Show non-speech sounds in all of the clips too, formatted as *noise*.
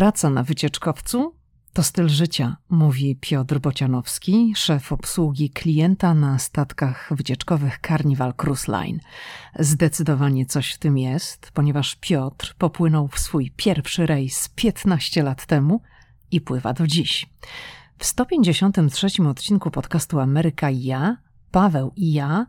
Praca na wycieczkowcu to styl życia, mówi Piotr Bocianowski, szef obsługi klienta na statkach wycieczkowych Carnival Cruise Line. Zdecydowanie coś w tym jest, ponieważ Piotr popłynął w swój pierwszy rejs 15 lat temu i pływa do dziś. W 153 odcinku podcastu Ameryka i ja, Paweł i ja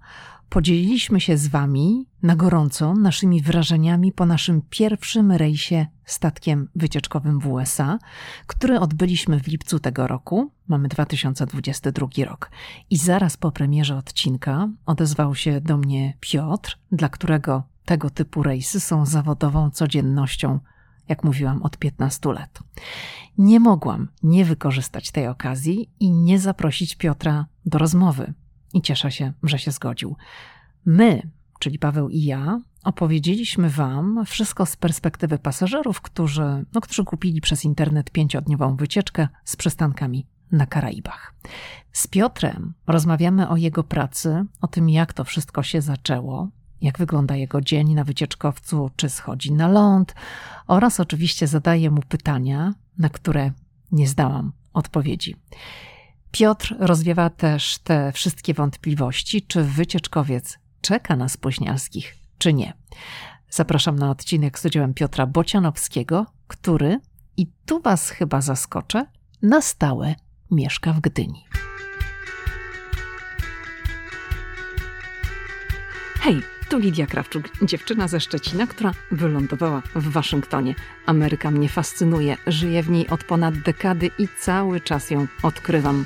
podzieliliśmy się z Wami na gorąco naszymi wrażeniami po naszym pierwszym rejsie statkiem wycieczkowym w USA, który odbyliśmy w lipcu tego roku. Mamy 2022 rok. I zaraz po premierze odcinka odezwał się do mnie Piotr, dla którego tego typu rejsy są zawodową codziennością jak mówiłam, od 15 lat. Nie mogłam nie wykorzystać tej okazji i nie zaprosić Piotra do rozmowy i cieszę się, że się zgodził. My, czyli Paweł i ja, opowiedzieliśmy Wam wszystko z perspektywy pasażerów, którzy, no, którzy kupili przez internet pięciodniową wycieczkę z przystankami na Karaibach. Z Piotrem rozmawiamy o jego pracy, o tym, jak to wszystko się zaczęło, jak wygląda jego dzień na wycieczkowcu, czy schodzi na ląd, oraz oczywiście zadaję mu pytania, na które nie zdałam odpowiedzi. Piotr rozwiewa też te wszystkie wątpliwości, czy wycieczkowiec czeka na spóźnialskich, czy nie. Zapraszam na odcinek z udziałem Piotra Bocianowskiego, który, i tu Was chyba zaskoczę, na stałe mieszka w Gdyni. Hej, tu Lidia Krawczuk, dziewczyna ze Szczecina, która wylądowała w Waszyngtonie. Ameryka mnie fascynuje, żyję w niej od ponad dekady i cały czas ją odkrywam.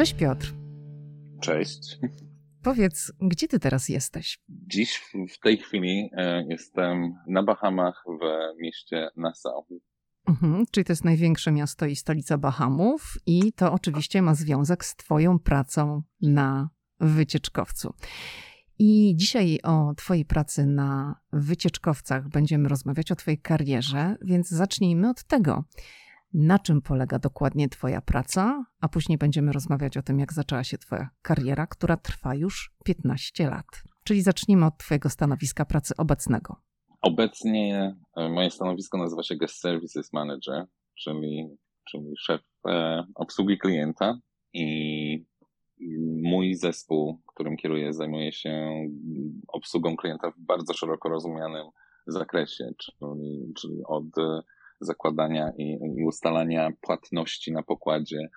Cześć Piotr. Cześć. Powiedz, gdzie ty teraz jesteś? Dziś, w tej chwili, e, jestem na Bahamach w mieście Nassau. Mhm, czyli to jest największe miasto i stolica Bahamów, i to oczywiście ma związek z Twoją pracą na wycieczkowcu. I dzisiaj o Twojej pracy na wycieczkowcach będziemy rozmawiać, o Twojej karierze, więc zacznijmy od tego. Na czym polega dokładnie Twoja praca, a później będziemy rozmawiać o tym, jak zaczęła się Twoja kariera, która trwa już 15 lat. Czyli zacznijmy od Twojego stanowiska pracy obecnego. Obecnie e, moje stanowisko nazywa się Guest Services Manager, czyli, czyli szef e, obsługi klienta i mój zespół, którym kieruję, zajmuje się obsługą klienta w bardzo szeroko rozumianym zakresie, czyli, czyli od zakładania i, i ustalania płatności na pokładzie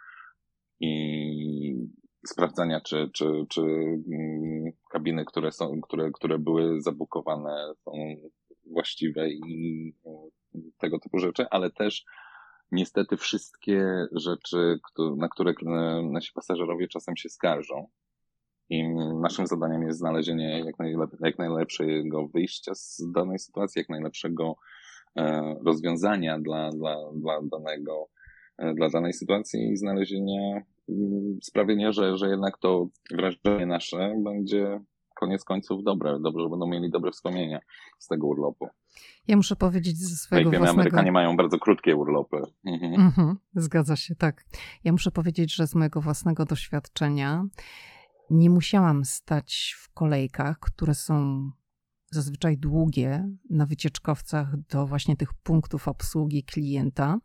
i sprawdzania, czy, czy, czy mm, kabiny, które są, które, które były zabukowane są właściwe i tego typu rzeczy, ale też niestety wszystkie rzeczy, na które nasi pasażerowie czasem się skarżą. I naszym zadaniem jest znalezienie jak, najlep jak najlepszego wyjścia z danej sytuacji, jak najlepszego rozwiązania dla, dla, dla danego, e, dla danej sytuacji i znalezienie, sprawienia, że, że jednak to wrażenie nasze będzie koniec końców dobre, dobrze, że będą mieli dobre wspomnienia z tego urlopu. Ja muszę powiedzieć ze swojego Jak wiemy, własnego... Amerykanie mają bardzo krótkie urlopy. Mhm. Mhm, zgadza się, tak. Ja muszę powiedzieć, że z mojego własnego doświadczenia nie musiałam stać w kolejkach, które są zazwyczaj długie na wycieczkowcach do właśnie tych punktów obsługi klienta.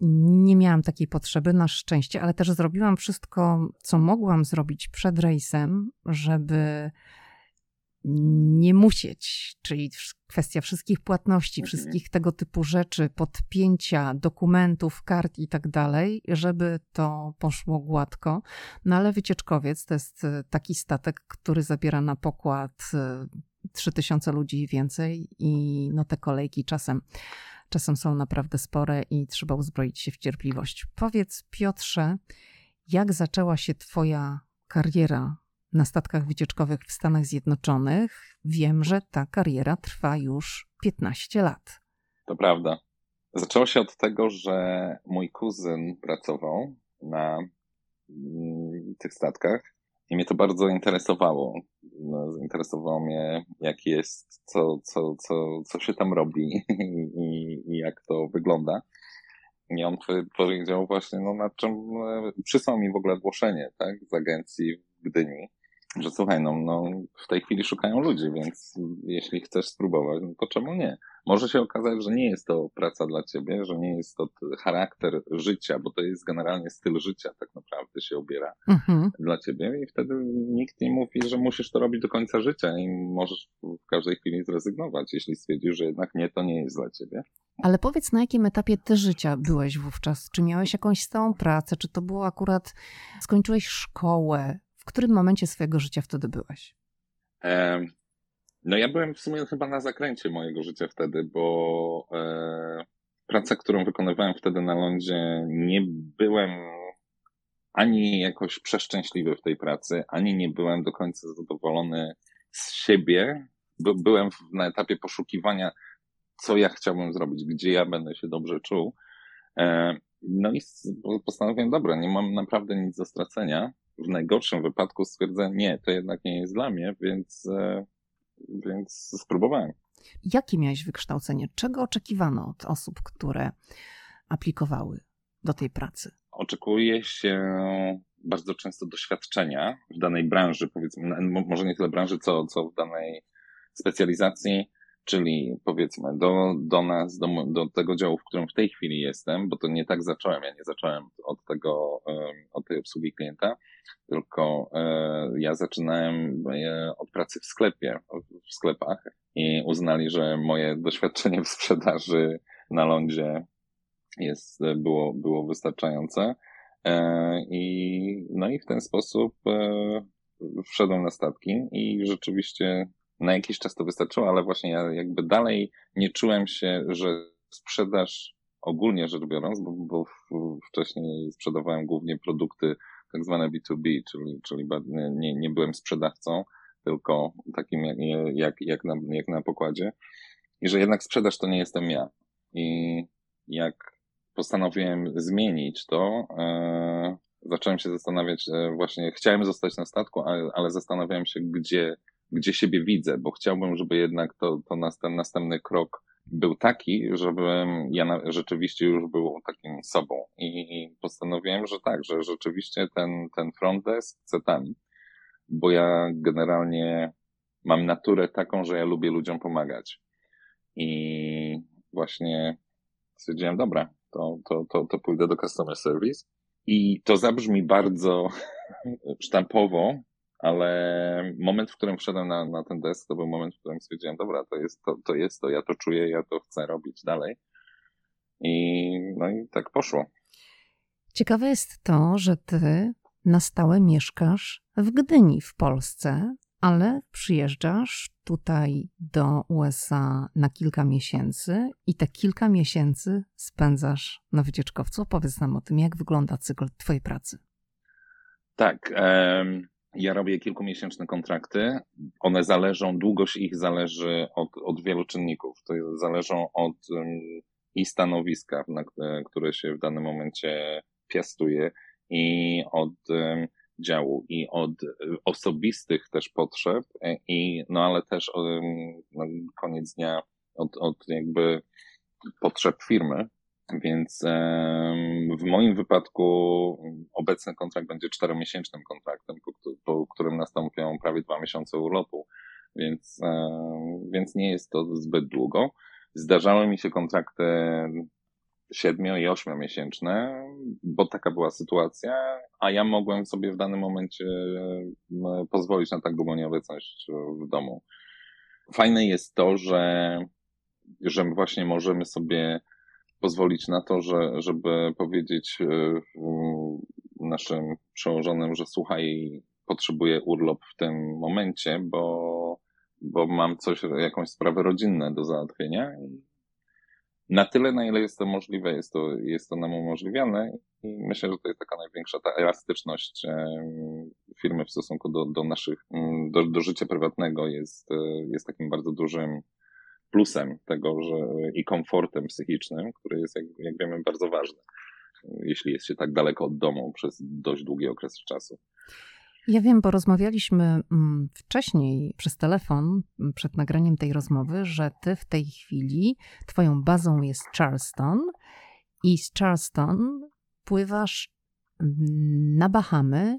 Nie miałam takiej potrzeby, na szczęście, ale też zrobiłam wszystko, co mogłam zrobić przed rejsem, żeby nie musieć, czyli kwestia wszystkich płatności, mhm. wszystkich tego typu rzeczy, podpięcia dokumentów, kart i tak dalej, żeby to poszło gładko. No ale wycieczkowiec to jest e, taki statek, który zabiera na pokład 3000 e, ludzi i więcej i no te kolejki czasem czasem są naprawdę spore i trzeba uzbroić się w cierpliwość. Powiedz Piotrze, jak zaczęła się twoja kariera na statkach wycieczkowych w Stanach Zjednoczonych. Wiem, że ta kariera trwa już 15 lat. To prawda. Zaczęło się od tego, że mój kuzyn pracował na mm, tych statkach i mnie to bardzo interesowało. No, zainteresowało mnie, jak jest, co, co, co, co się tam robi i, i jak to wygląda. I on powiedział właśnie, no na czym, e, przysłał mi w ogóle ogłoszenie, tak, z agencji w Gdyni, że słuchaj, no, no w tej chwili szukają ludzi, więc jeśli chcesz spróbować, no to czemu nie? Może się okazać, że nie jest to praca dla ciebie, że nie jest to charakter życia, bo to jest generalnie styl życia tak naprawdę się obiera mhm. dla ciebie i wtedy nikt nie mówi, że musisz to robić do końca życia i możesz w każdej chwili zrezygnować, jeśli stwierdzisz, że jednak nie, to nie jest dla ciebie. Ale powiedz, na jakim etapie ty życia byłeś wówczas? Czy miałeś jakąś stałą pracę? Czy to było akurat, skończyłeś szkołę? W którym momencie swojego życia wtedy byłeś? No ja byłem w sumie chyba na zakręcie mojego życia wtedy, bo e, praca, którą wykonywałem wtedy na lądzie, nie byłem ani jakoś przeszczęśliwy w tej pracy, ani nie byłem do końca zadowolony z siebie. Byłem na etapie poszukiwania, co ja chciałbym zrobić, gdzie ja będę się dobrze czuł. E, no i postanowiłem, dobra, nie mam naprawdę nic do stracenia. W najgorszym wypadku stwierdzę, nie, to jednak nie jest dla mnie, więc e, więc spróbowałem. Jakie miałeś wykształcenie? Czego oczekiwano od osób, które aplikowały do tej pracy? Oczekuje się bardzo często doświadczenia w danej branży, powiedzmy, może nie tyle branży, co, co w danej specjalizacji czyli powiedzmy do, do nas, do, do tego działu, w którym w tej chwili jestem, bo to nie tak zacząłem, ja nie zacząłem od tego, od tej obsługi klienta, tylko e, ja zaczynałem e, od pracy w sklepie, w sklepach i uznali, że moje doświadczenie w sprzedaży na lądzie jest, było, było wystarczające. E, I, no i w ten sposób wszedłem na statki i rzeczywiście na jakiś czas to wystarczyło, ale właśnie ja jakby dalej nie czułem się, że sprzedaż ogólnie rzecz biorąc, bo, bo wcześniej sprzedawałem głównie produkty tak zwane B2B, czyli, czyli nie, nie byłem sprzedawcą, tylko takim jak, jak, jak, na, jak na pokładzie. I że jednak sprzedaż to nie jestem ja. I jak postanowiłem zmienić to, e, zacząłem się zastanawiać, e, właśnie chciałem zostać na statku, ale, ale zastanawiałem się, gdzie gdzie siebie widzę, bo chciałbym, żeby jednak to, to następny, następny krok był taki, żebym ja na, rzeczywiście już był takim sobą. I, postanowiłem, że tak, że rzeczywiście ten, ten front desk chcę tam, bo ja generalnie mam naturę taką, że ja lubię ludziom pomagać. I właśnie stwierdziłem, dobra, to, to, to, to pójdę do customer service. I to zabrzmi bardzo *laughs* sztampowo, ale moment, w którym wszedłem na, na ten desk, to był moment, w którym stwierdziłem, dobra, to jest to, to jest to, ja to czuję, ja to chcę robić dalej. I no i tak poszło. Ciekawe jest to, że ty na stałe mieszkasz w Gdyni w Polsce, ale przyjeżdżasz tutaj do USA na kilka miesięcy i te kilka miesięcy spędzasz na wycieczkowcu. Opowiedz nam o tym, jak wygląda cykl twojej pracy. Tak. Um ja robię kilkumiesięczne kontrakty. One zależą, długość ich zależy od, od wielu czynników. To zależą od um, i stanowiska, na, które się w danym momencie piastuje, i od um, działu, i od osobistych też potrzeb, e, i no ale też um, koniec dnia od, od jakby potrzeb firmy. Więc w moim wypadku obecny kontrakt będzie czteromiesięcznym kontraktem, po, po którym nastąpią prawie dwa miesiące urlopu, więc, więc nie jest to zbyt długo. Zdarzały mi się kontrakty siedmiu i ośmiomiesięczne, bo taka była sytuacja, a ja mogłem sobie w danym momencie pozwolić na tak długą nieobecność w domu. Fajne jest to, że, że właśnie możemy sobie pozwolić na to, że, żeby powiedzieć e, naszym przełożonym, że słuchaj, potrzebuję urlop w tym momencie, bo, bo mam coś, jakąś sprawę rodzinną do załatwienia. Na tyle, na ile jest to możliwe, jest to, jest to nam umożliwiane i myślę, że to jest taka największa ta elastyczność e, firmy w stosunku do, do naszych, do, do życia prywatnego jest, e, jest takim bardzo dużym plusem tego, że i komfortem psychicznym, który jest, jak, jak wiemy, bardzo ważny, jeśli jest się tak daleko od domu przez dość długi okres czasu. Ja wiem, bo rozmawialiśmy mm, wcześniej przez telefon, mm, przed nagraniem tej rozmowy, że ty w tej chwili, twoją bazą jest Charleston i z Charleston pływasz mm, na Bahamy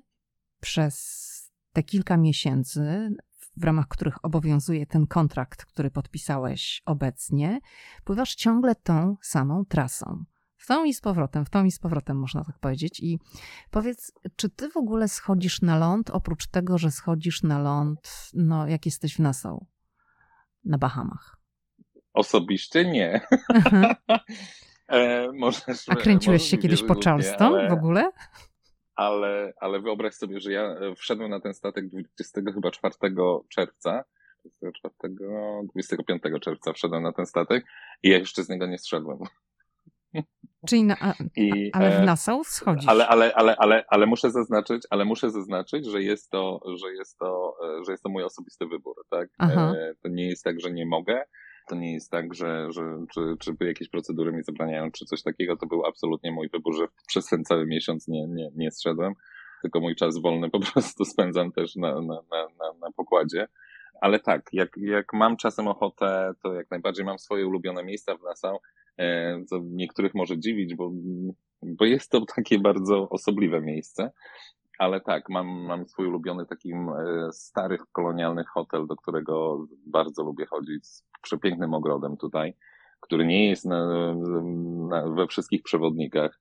przez te kilka miesięcy, w ramach których obowiązuje ten kontrakt, który podpisałeś obecnie, pływasz ciągle tą samą trasą. W tą i z powrotem, w tą i z powrotem, można tak powiedzieć. I powiedz, czy ty w ogóle schodzisz na ląd, oprócz tego, że schodzisz na ląd, no, jak jesteś w Nassau, na Bahamach? Osobiście nie. *laughs* e, możesz, A kręciłeś się kiedyś po Charleston ale... w ogóle? Ale, ale wyobraź sobie, że ja e, wszedłem na ten statek 20 chyba 4 czerwca, 24, 25 czerwca wszedłem na ten statek i ja jeszcze z niego nie zszedłem. Czyli na, a, I, ale w e, Nassau schodzisz. Ale, ale, ale, ale, ale muszę zaznaczyć, ale muszę zaznaczyć, że jest to, że jest to, e, że jest to mój osobisty wybór, tak? Aha. To nie jest tak, że nie mogę. To nie jest tak, że, że czy, czy jakieś procedury mi zabraniają, czy coś takiego. To był absolutnie mój wybór, że przez ten cały miesiąc nie, nie, nie zszedłem. Tylko mój czas wolny po *laughs* prostu spędzam też na, na, na, na, pokładzie. Ale tak, jak, jak mam czasem ochotę, to jak najbardziej mam swoje ulubione miejsca w Nassau, e, co niektórych może dziwić, bo, bo jest to takie bardzo osobliwe miejsce. Ale tak, mam, mam swój ulubiony taki e, starych kolonialny hotel, do którego bardzo lubię chodzić, z przepięknym ogrodem tutaj, który nie jest na, na, we wszystkich przewodnikach.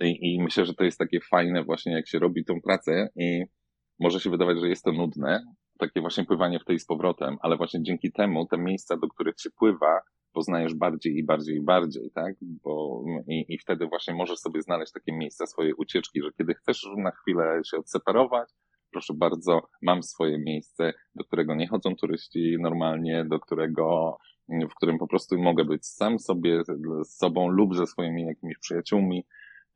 I, I myślę, że to jest takie fajne właśnie, jak się robi tą pracę i może się wydawać, że jest to nudne, takie właśnie pływanie w tej z powrotem, ale właśnie dzięki temu te miejsca, do których się pływa, poznajesz bardziej i bardziej i bardziej, tak? Bo i, i wtedy właśnie możesz sobie znaleźć takie miejsca swojej ucieczki, że kiedy chcesz na chwilę się odseparować, proszę bardzo, mam swoje miejsce, do którego nie chodzą turyści normalnie, do którego, w którym po prostu mogę być sam sobie, z sobą lub ze swoimi jakimiś przyjaciółmi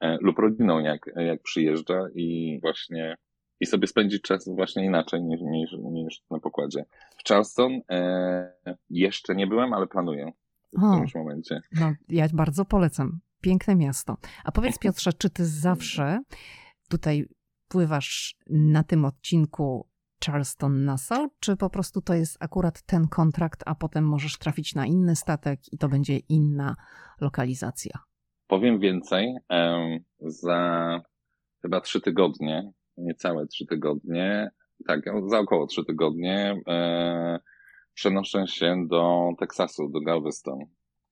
e, lub rodziną, jak, jak przyjeżdża i właśnie i sobie spędzić czas właśnie inaczej niż, niż, niż na pokładzie. W Charleston e, jeszcze nie byłem, ale planuję w o, którymś momencie. No, ja bardzo polecam. Piękne miasto. A powiedz Piotrze, czy ty zawsze tutaj pływasz na tym odcinku Charleston-Nassau, czy po prostu to jest akurat ten kontrakt, a potem możesz trafić na inny statek i to będzie inna lokalizacja? Powiem więcej. Za chyba trzy tygodnie niecałe trzy tygodnie, tak, za około trzy tygodnie e, przenoszę się do Teksasu, do Galveston.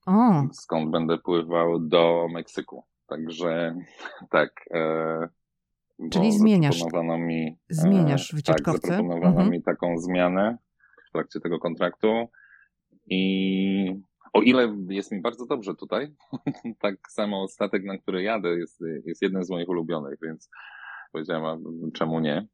O. Skąd będę pływał do Meksyku. Także *laughs* tak. E, Czyli zmieniasz. Mi, e, zmieniasz wycieczkowcę. Tak, zaproponowano mhm. mi taką zmianę w trakcie tego kontraktu i o ile jest mi bardzo dobrze tutaj, *laughs* tak samo statek, na który jadę, jest, jest jednym z moich ulubionych, więc powiedziałem, czemu nie.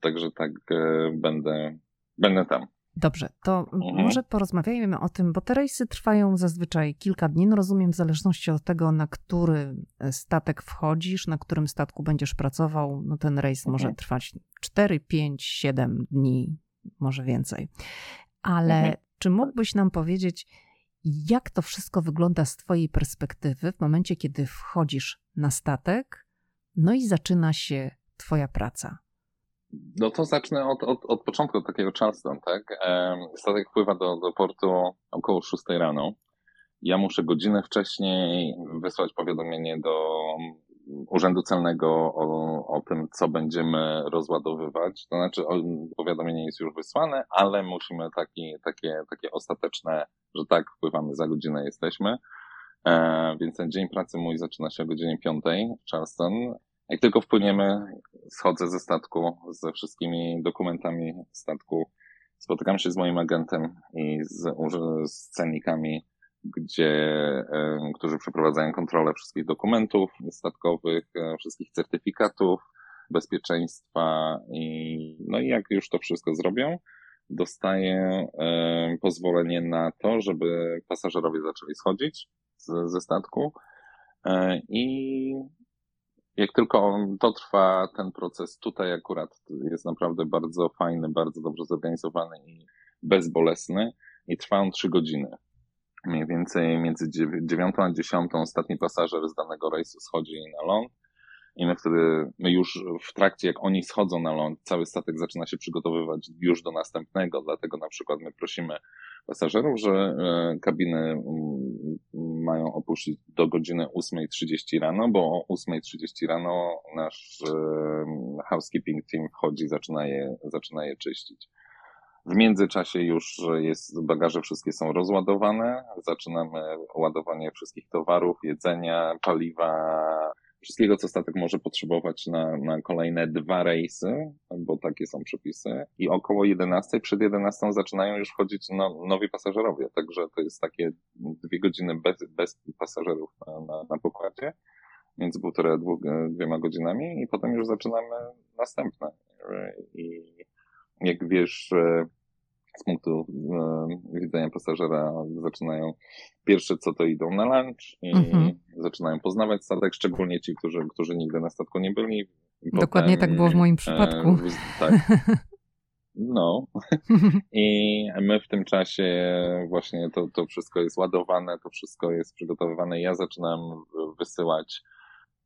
Także tak e, będę, będę tam. Dobrze, to mhm. może porozmawiajmy o tym, bo te rejsy trwają zazwyczaj kilka dni. No rozumiem, w zależności od tego, na który statek wchodzisz, na którym statku będziesz pracował, no ten rejs mhm. może trwać 4, 5, 7 dni, może więcej. Ale mhm. czy mógłbyś nam powiedzieć, jak to wszystko wygląda z Twojej perspektywy w momencie, kiedy wchodzisz na statek no i zaczyna się Twoja praca. No to zacznę od, od, od początku, od takiego Charleston, tak? Statek wpływa do, do portu około 6 rano. Ja muszę godzinę wcześniej wysłać powiadomienie do Urzędu Celnego o, o tym, co będziemy rozładowywać. To znaczy, powiadomienie jest już wysłane, ale musimy taki, takie, takie ostateczne, że tak, wpływamy za godzinę, jesteśmy. E, więc ten dzień pracy mój zaczyna się o godzinie 5 w Charleston. Jak tylko wpłyniemy, schodzę ze statku ze wszystkimi dokumentami statku. Spotykam się z moim agentem i z, z cennikami, gdzie, e, którzy przeprowadzają kontrolę wszystkich dokumentów statkowych, e, wszystkich certyfikatów bezpieczeństwa i no i jak już to wszystko zrobią, dostaję e, pozwolenie na to, żeby pasażerowie zaczęli schodzić z, ze statku i jak tylko to trwa, ten proces. Tutaj akurat jest naprawdę bardzo fajny, bardzo dobrze zorganizowany i bezbolesny. I trwa on trzy godziny. mniej więcej między dziewiątą a dziesiątą ostatni pasażer z danego rejsu schodzi na ląd. I my wtedy, my już w trakcie, jak oni schodzą na ląd, cały statek zaczyna się przygotowywać już do następnego, dlatego na przykład my prosimy pasażerów, że e, kabiny mm, mają opuścić do godziny 8.30 rano, bo o 8.30 rano nasz housekeeping team wchodzi, zaczyna je, zaczyna je czyścić. W międzyczasie już jest, bagaże wszystkie są rozładowane, zaczynamy ładowanie wszystkich towarów, jedzenia, paliwa, wszystkiego, co statek może potrzebować na, na kolejne dwa rejsy, bo takie są przepisy. I około 11, przed 11 zaczynają już wchodzić no, nowi pasażerowie, także to jest takie dwie godziny bez, bez pasażerów na, na, na pokładzie, między półtora dwóch, dwiema godzinami i potem już zaczynamy następne. I jak wiesz, z punktu e, widzenia pasażera zaczynają pierwsze co to idą na lunch i mhm. zaczynają poznawać statek, szczególnie ci, którzy, którzy nigdy na statku nie byli. Dokładnie tak było w moim przypadku. E, tak. *laughs* No. I my w tym czasie właśnie to, to wszystko jest ładowane, to wszystko jest przygotowywane. Ja zaczynam wysyłać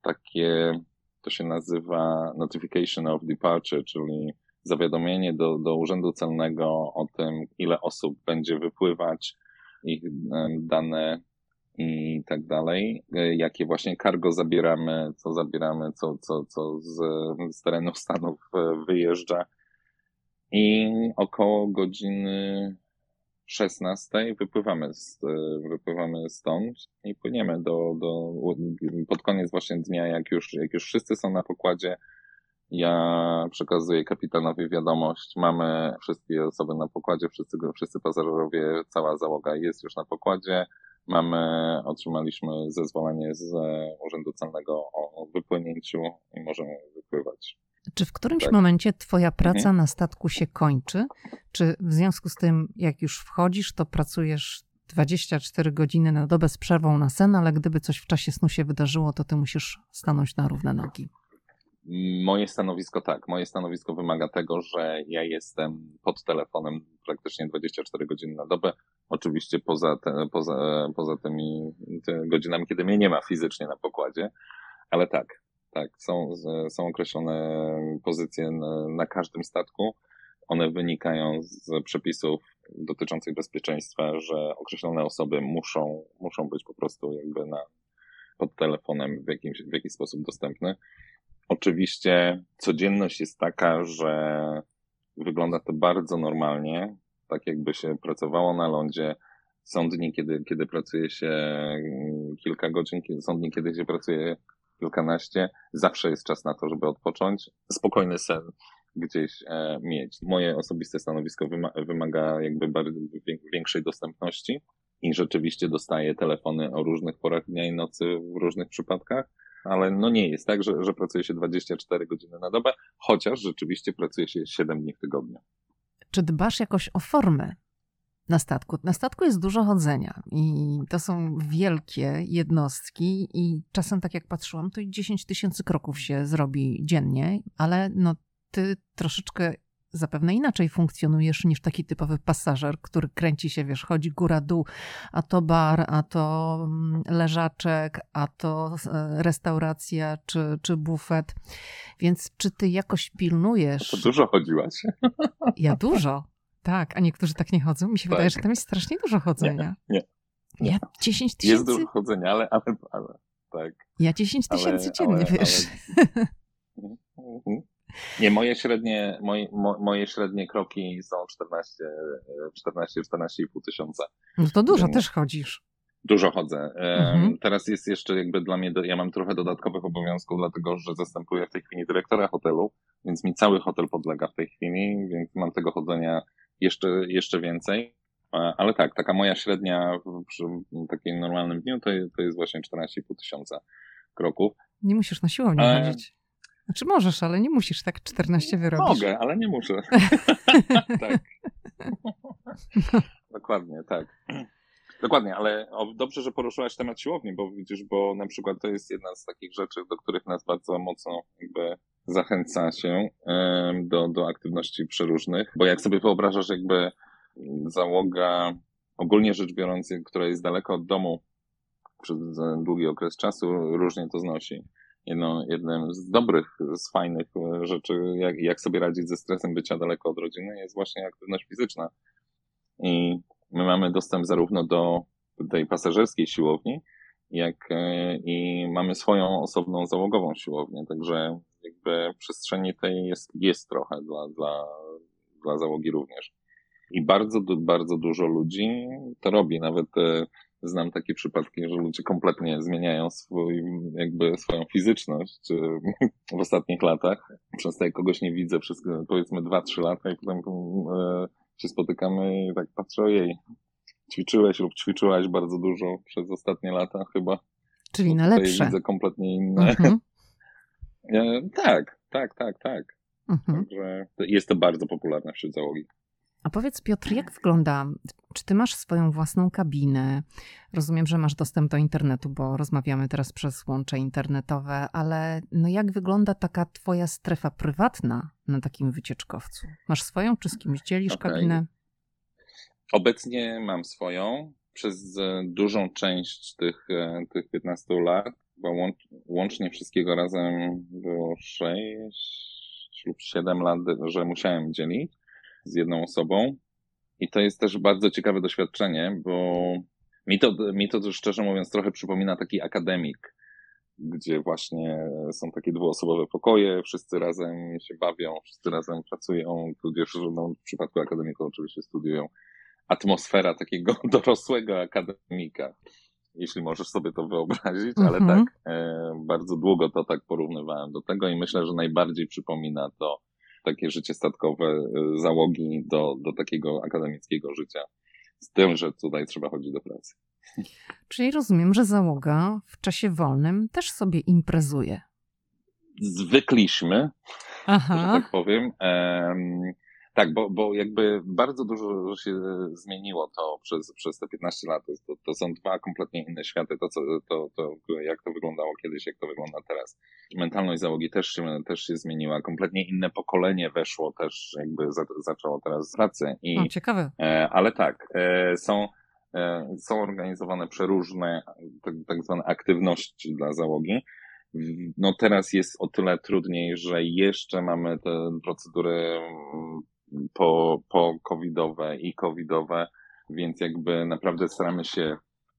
takie, to się nazywa notification of departure, czyli zawiadomienie do, do Urzędu Celnego o tym, ile osób będzie wypływać, ich dane i tak dalej, e, jakie właśnie cargo zabieramy, co zabieramy, co, co, co z, z terenu Stanów e, wyjeżdża. I około godziny 16 wypływamy, z, e, wypływamy stąd i płyniemy do, do, pod koniec właśnie dnia, jak już, jak już wszyscy są na pokładzie, ja przekazuję kapitanowi wiadomość, mamy wszystkie osoby na pokładzie, wszyscy, wszyscy pasażerowie, cała załoga jest już na pokładzie. Mamy, otrzymaliśmy zezwolenie z Urzędu Celnego o wypłynięciu i możemy wypływać. Czy w którymś tak. momencie Twoja praca mhm. na statku się kończy? Czy w związku z tym, jak już wchodzisz, to pracujesz 24 godziny na dobę z przerwą na sen, ale gdyby coś w czasie snu się wydarzyło, to Ty musisz stanąć na równe nogi? Moje stanowisko tak. Moje stanowisko wymaga tego, że ja jestem pod telefonem praktycznie 24 godziny na dobę. Oczywiście poza, te, poza, poza tymi godzinami, kiedy mnie nie ma fizycznie na pokładzie, ale tak, tak, są, są określone pozycje na, na każdym statku. One wynikają z przepisów dotyczących bezpieczeństwa, że określone osoby muszą, muszą być po prostu jakby na, pod telefonem w, jakimś, w jakiś sposób dostępne. Oczywiście codzienność jest taka, że wygląda to bardzo normalnie, tak jakby się pracowało na lądzie. Są dni, kiedy, kiedy pracuje się kilka godzin, są dni, kiedy się pracuje kilkanaście. Zawsze jest czas na to, żeby odpocząć. Spokojny sen gdzieś e, mieć. Moje osobiste stanowisko wymaga jakby bardzo większej dostępności i rzeczywiście dostaję telefony o różnych porach dnia i nocy w różnych przypadkach ale no nie jest tak, że, że pracuje się 24 godziny na dobę, chociaż rzeczywiście pracuje się 7 dni w tygodniu. Czy dbasz jakoś o formę na statku? Na statku jest dużo chodzenia i to są wielkie jednostki i czasem tak jak patrzyłam, to i 10 tysięcy kroków się zrobi dziennie, ale no ty troszeczkę zapewne inaczej funkcjonujesz niż taki typowy pasażer, który kręci się, wiesz, chodzi góra-dół, a to bar, a to mm, leżaczek, a to e, restauracja czy, czy bufet. Więc czy ty jakoś pilnujesz? To dużo chodziłaś. Ja dużo, tak, a niektórzy tak nie chodzą. Mi się tak. wydaje, że tam jest strasznie dużo chodzenia. Nie, nie. Ja 10 tysięcy. Jest dużo chodzenia, ale, ale, ale tak. Ja 10 tysięcy dziennie, ale, wiesz. Ale... Nie, moje średnie, moje, moje średnie kroki są 14, 14, 14,5 tysiąca. No to dużo też chodzisz. Dużo chodzę. Mhm. Teraz jest jeszcze jakby dla mnie, ja mam trochę dodatkowych obowiązków, dlatego że zastępuję w tej chwili dyrektora hotelu, więc mi cały hotel podlega w tej chwili, więc mam tego chodzenia jeszcze, jeszcze więcej. Ale tak, taka moja średnia przy takim normalnym dniu to, to jest właśnie 14,5 tysiąca kroków. Nie musisz na siłownię e... chodzić. Znaczy możesz, ale nie musisz tak 14 wyrobić. Mogę, ale nie muszę. *laughs* tak. Dokładnie, tak. Dokładnie, ale dobrze, że poruszyłaś temat siłowni, bo widzisz, bo na przykład to jest jedna z takich rzeczy, do których nas bardzo mocno jakby zachęca się do, do aktywności przeróżnych, bo jak sobie wyobrażasz jakby załoga ogólnie rzecz biorąc, która jest daleko od domu przez długi okres czasu, różnie to znosi. Jedno, jednym z dobrych, z fajnych rzeczy, jak, jak sobie radzić ze stresem bycia daleko od rodziny, jest właśnie aktywność fizyczna. I my mamy dostęp zarówno do tej pasażerskiej siłowni, jak e, i mamy swoją osobną załogową siłownię, także jakby przestrzeni tej jest, jest trochę dla, dla, dla załogi również. I bardzo, bardzo dużo ludzi to robi. Nawet e, znam takie przypadki, że ludzie kompletnie zmieniają swój, jakby swoją fizyczność e, w ostatnich latach. Często kogoś nie widzę przez powiedzmy 2-3 lata i potem się spotykamy i tak patrzę, ojej, ćwiczyłeś lub ćwiczyłaś bardzo dużo przez ostatnie lata chyba. Czyli na lepsze. Widzę kompletnie inne. Mhm. *laughs* tak, tak, tak, tak. Mhm. Także jest to bardzo popularne wśród załogi. A powiedz Piotr, jak wygląda, czy ty masz swoją własną kabinę? Rozumiem, że masz dostęp do internetu, bo rozmawiamy teraz przez łącze internetowe, ale no jak wygląda taka twoja strefa prywatna na takim wycieczkowcu? Masz swoją, czy z kimś dzielisz okay. kabinę? Obecnie mam swoją. Przez e, dużą część tych, e, tych 15 lat, bo łącznie wszystkiego razem było 6 lub 7 lat, że musiałem dzielić z jedną osobą. I to jest też bardzo ciekawe doświadczenie, bo mi to, mi to szczerze mówiąc trochę przypomina taki akademik, gdzie właśnie są takie dwuosobowe pokoje, wszyscy razem się bawią, wszyscy razem pracują, tudzież no, w przypadku akademików oczywiście studiują atmosfera takiego *laughs* dorosłego akademika, jeśli możesz sobie to wyobrazić, ale mhm. tak, e, bardzo długo to tak porównywałem do tego i myślę, że najbardziej przypomina to takie życie statkowe e, załogi do, do takiego akademickiego życia. Z tym, że tutaj trzeba chodzić do pracy. Czyli rozumiem, że załoga w czasie wolnym też sobie imprezuje. Zwykliśmy, Aha. że tak powiem. Tak, bo, bo jakby bardzo dużo się zmieniło to przez, przez te 15 lat. To, to są dwa kompletnie inne światy. To, co, to, to, jak to wyglądało kiedyś, jak to wygląda teraz. Mentalność załogi też się, też się zmieniła. Kompletnie inne pokolenie weszło też, jakby za, zaczęło teraz pracę. I, o, ciekawe. E, ale tak, e, są, e, są organizowane przeróżne tak, tak zwane aktywności dla załogi. No teraz jest o tyle trudniej, że jeszcze mamy te procedury po, po covidowe i covidowe, więc jakby naprawdę staramy się,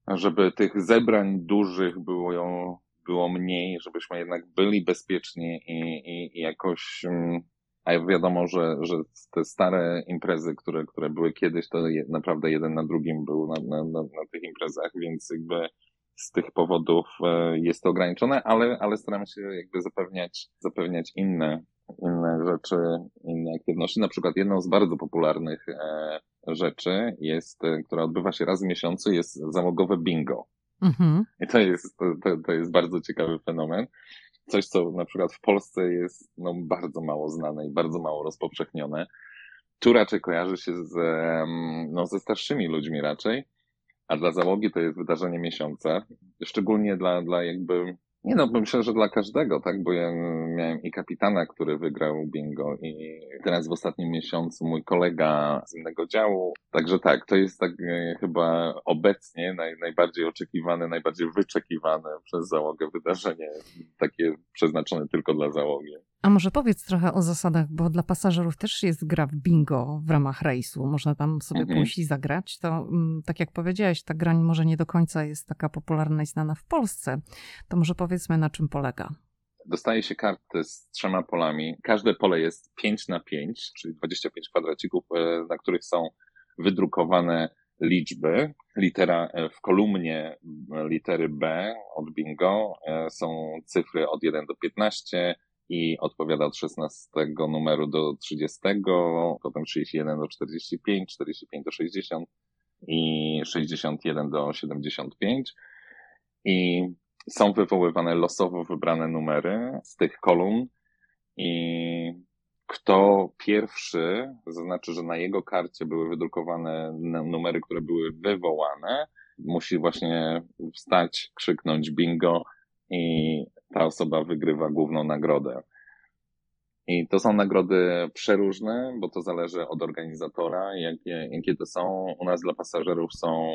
żeby tych zebrań dużych było, było mniej, żebyśmy jednak byli bezpieczni i, i, i jakoś, mm, a wiadomo, że, że te stare imprezy, które, które były kiedyś, to je, naprawdę jeden na drugim był na, na, na, na tych imprezach, więc jakby z tych powodów e, jest to ograniczone, ale, ale staramy się jakby zapewniać, zapewniać inne inne rzeczy, inne aktywności. Na przykład jedną z bardzo popularnych e, rzeczy jest, e, która odbywa się raz w miesiącu, jest załogowe bingo. Mhm. I to jest, to, to jest bardzo ciekawy fenomen. Coś, co na przykład w Polsce jest no, bardzo mało znane i bardzo mało rozpowszechnione. Tu raczej kojarzy się z, no, ze starszymi ludźmi raczej, a dla załogi to jest wydarzenie miesiąca. Szczególnie dla, dla jakby nie no, myślę, że dla każdego, tak? Bo ja miałem i kapitana, który wygrał bingo i teraz w ostatnim miesiącu mój kolega z innego działu. Także tak, to jest tak e, chyba obecnie naj, najbardziej oczekiwane, najbardziej wyczekiwane przez załogę wydarzenie, takie przeznaczone tylko dla załogi. A może powiedz trochę o zasadach, bo dla pasażerów też jest gra w bingo w ramach rejsu. Można tam sobie mhm. pójść i zagrać. To mm, tak jak powiedziałeś, ta grań może nie do końca jest taka popularna i znana w Polsce. To może powiedzmy na czym polega. Dostaje się kartę z trzema polami. Każde pole jest 5 na 5, czyli 25 kwadracików, e, na których są wydrukowane liczby. Litera e, w kolumnie litery B od bingo e, są cyfry od 1 do 15, i odpowiada od 16 numeru do 30, potem 31 do 45, 45 do 60 i 61 do 75. I są wywoływane losowo wybrane numery z tych kolumn i kto pierwszy, zaznaczy, że na jego karcie były wydrukowane numery, które były wywołane, musi właśnie wstać, krzyknąć bingo i ta osoba wygrywa główną nagrodę. I to są nagrody przeróżne, bo to zależy od organizatora, jakie, jakie to są. U nas dla pasażerów są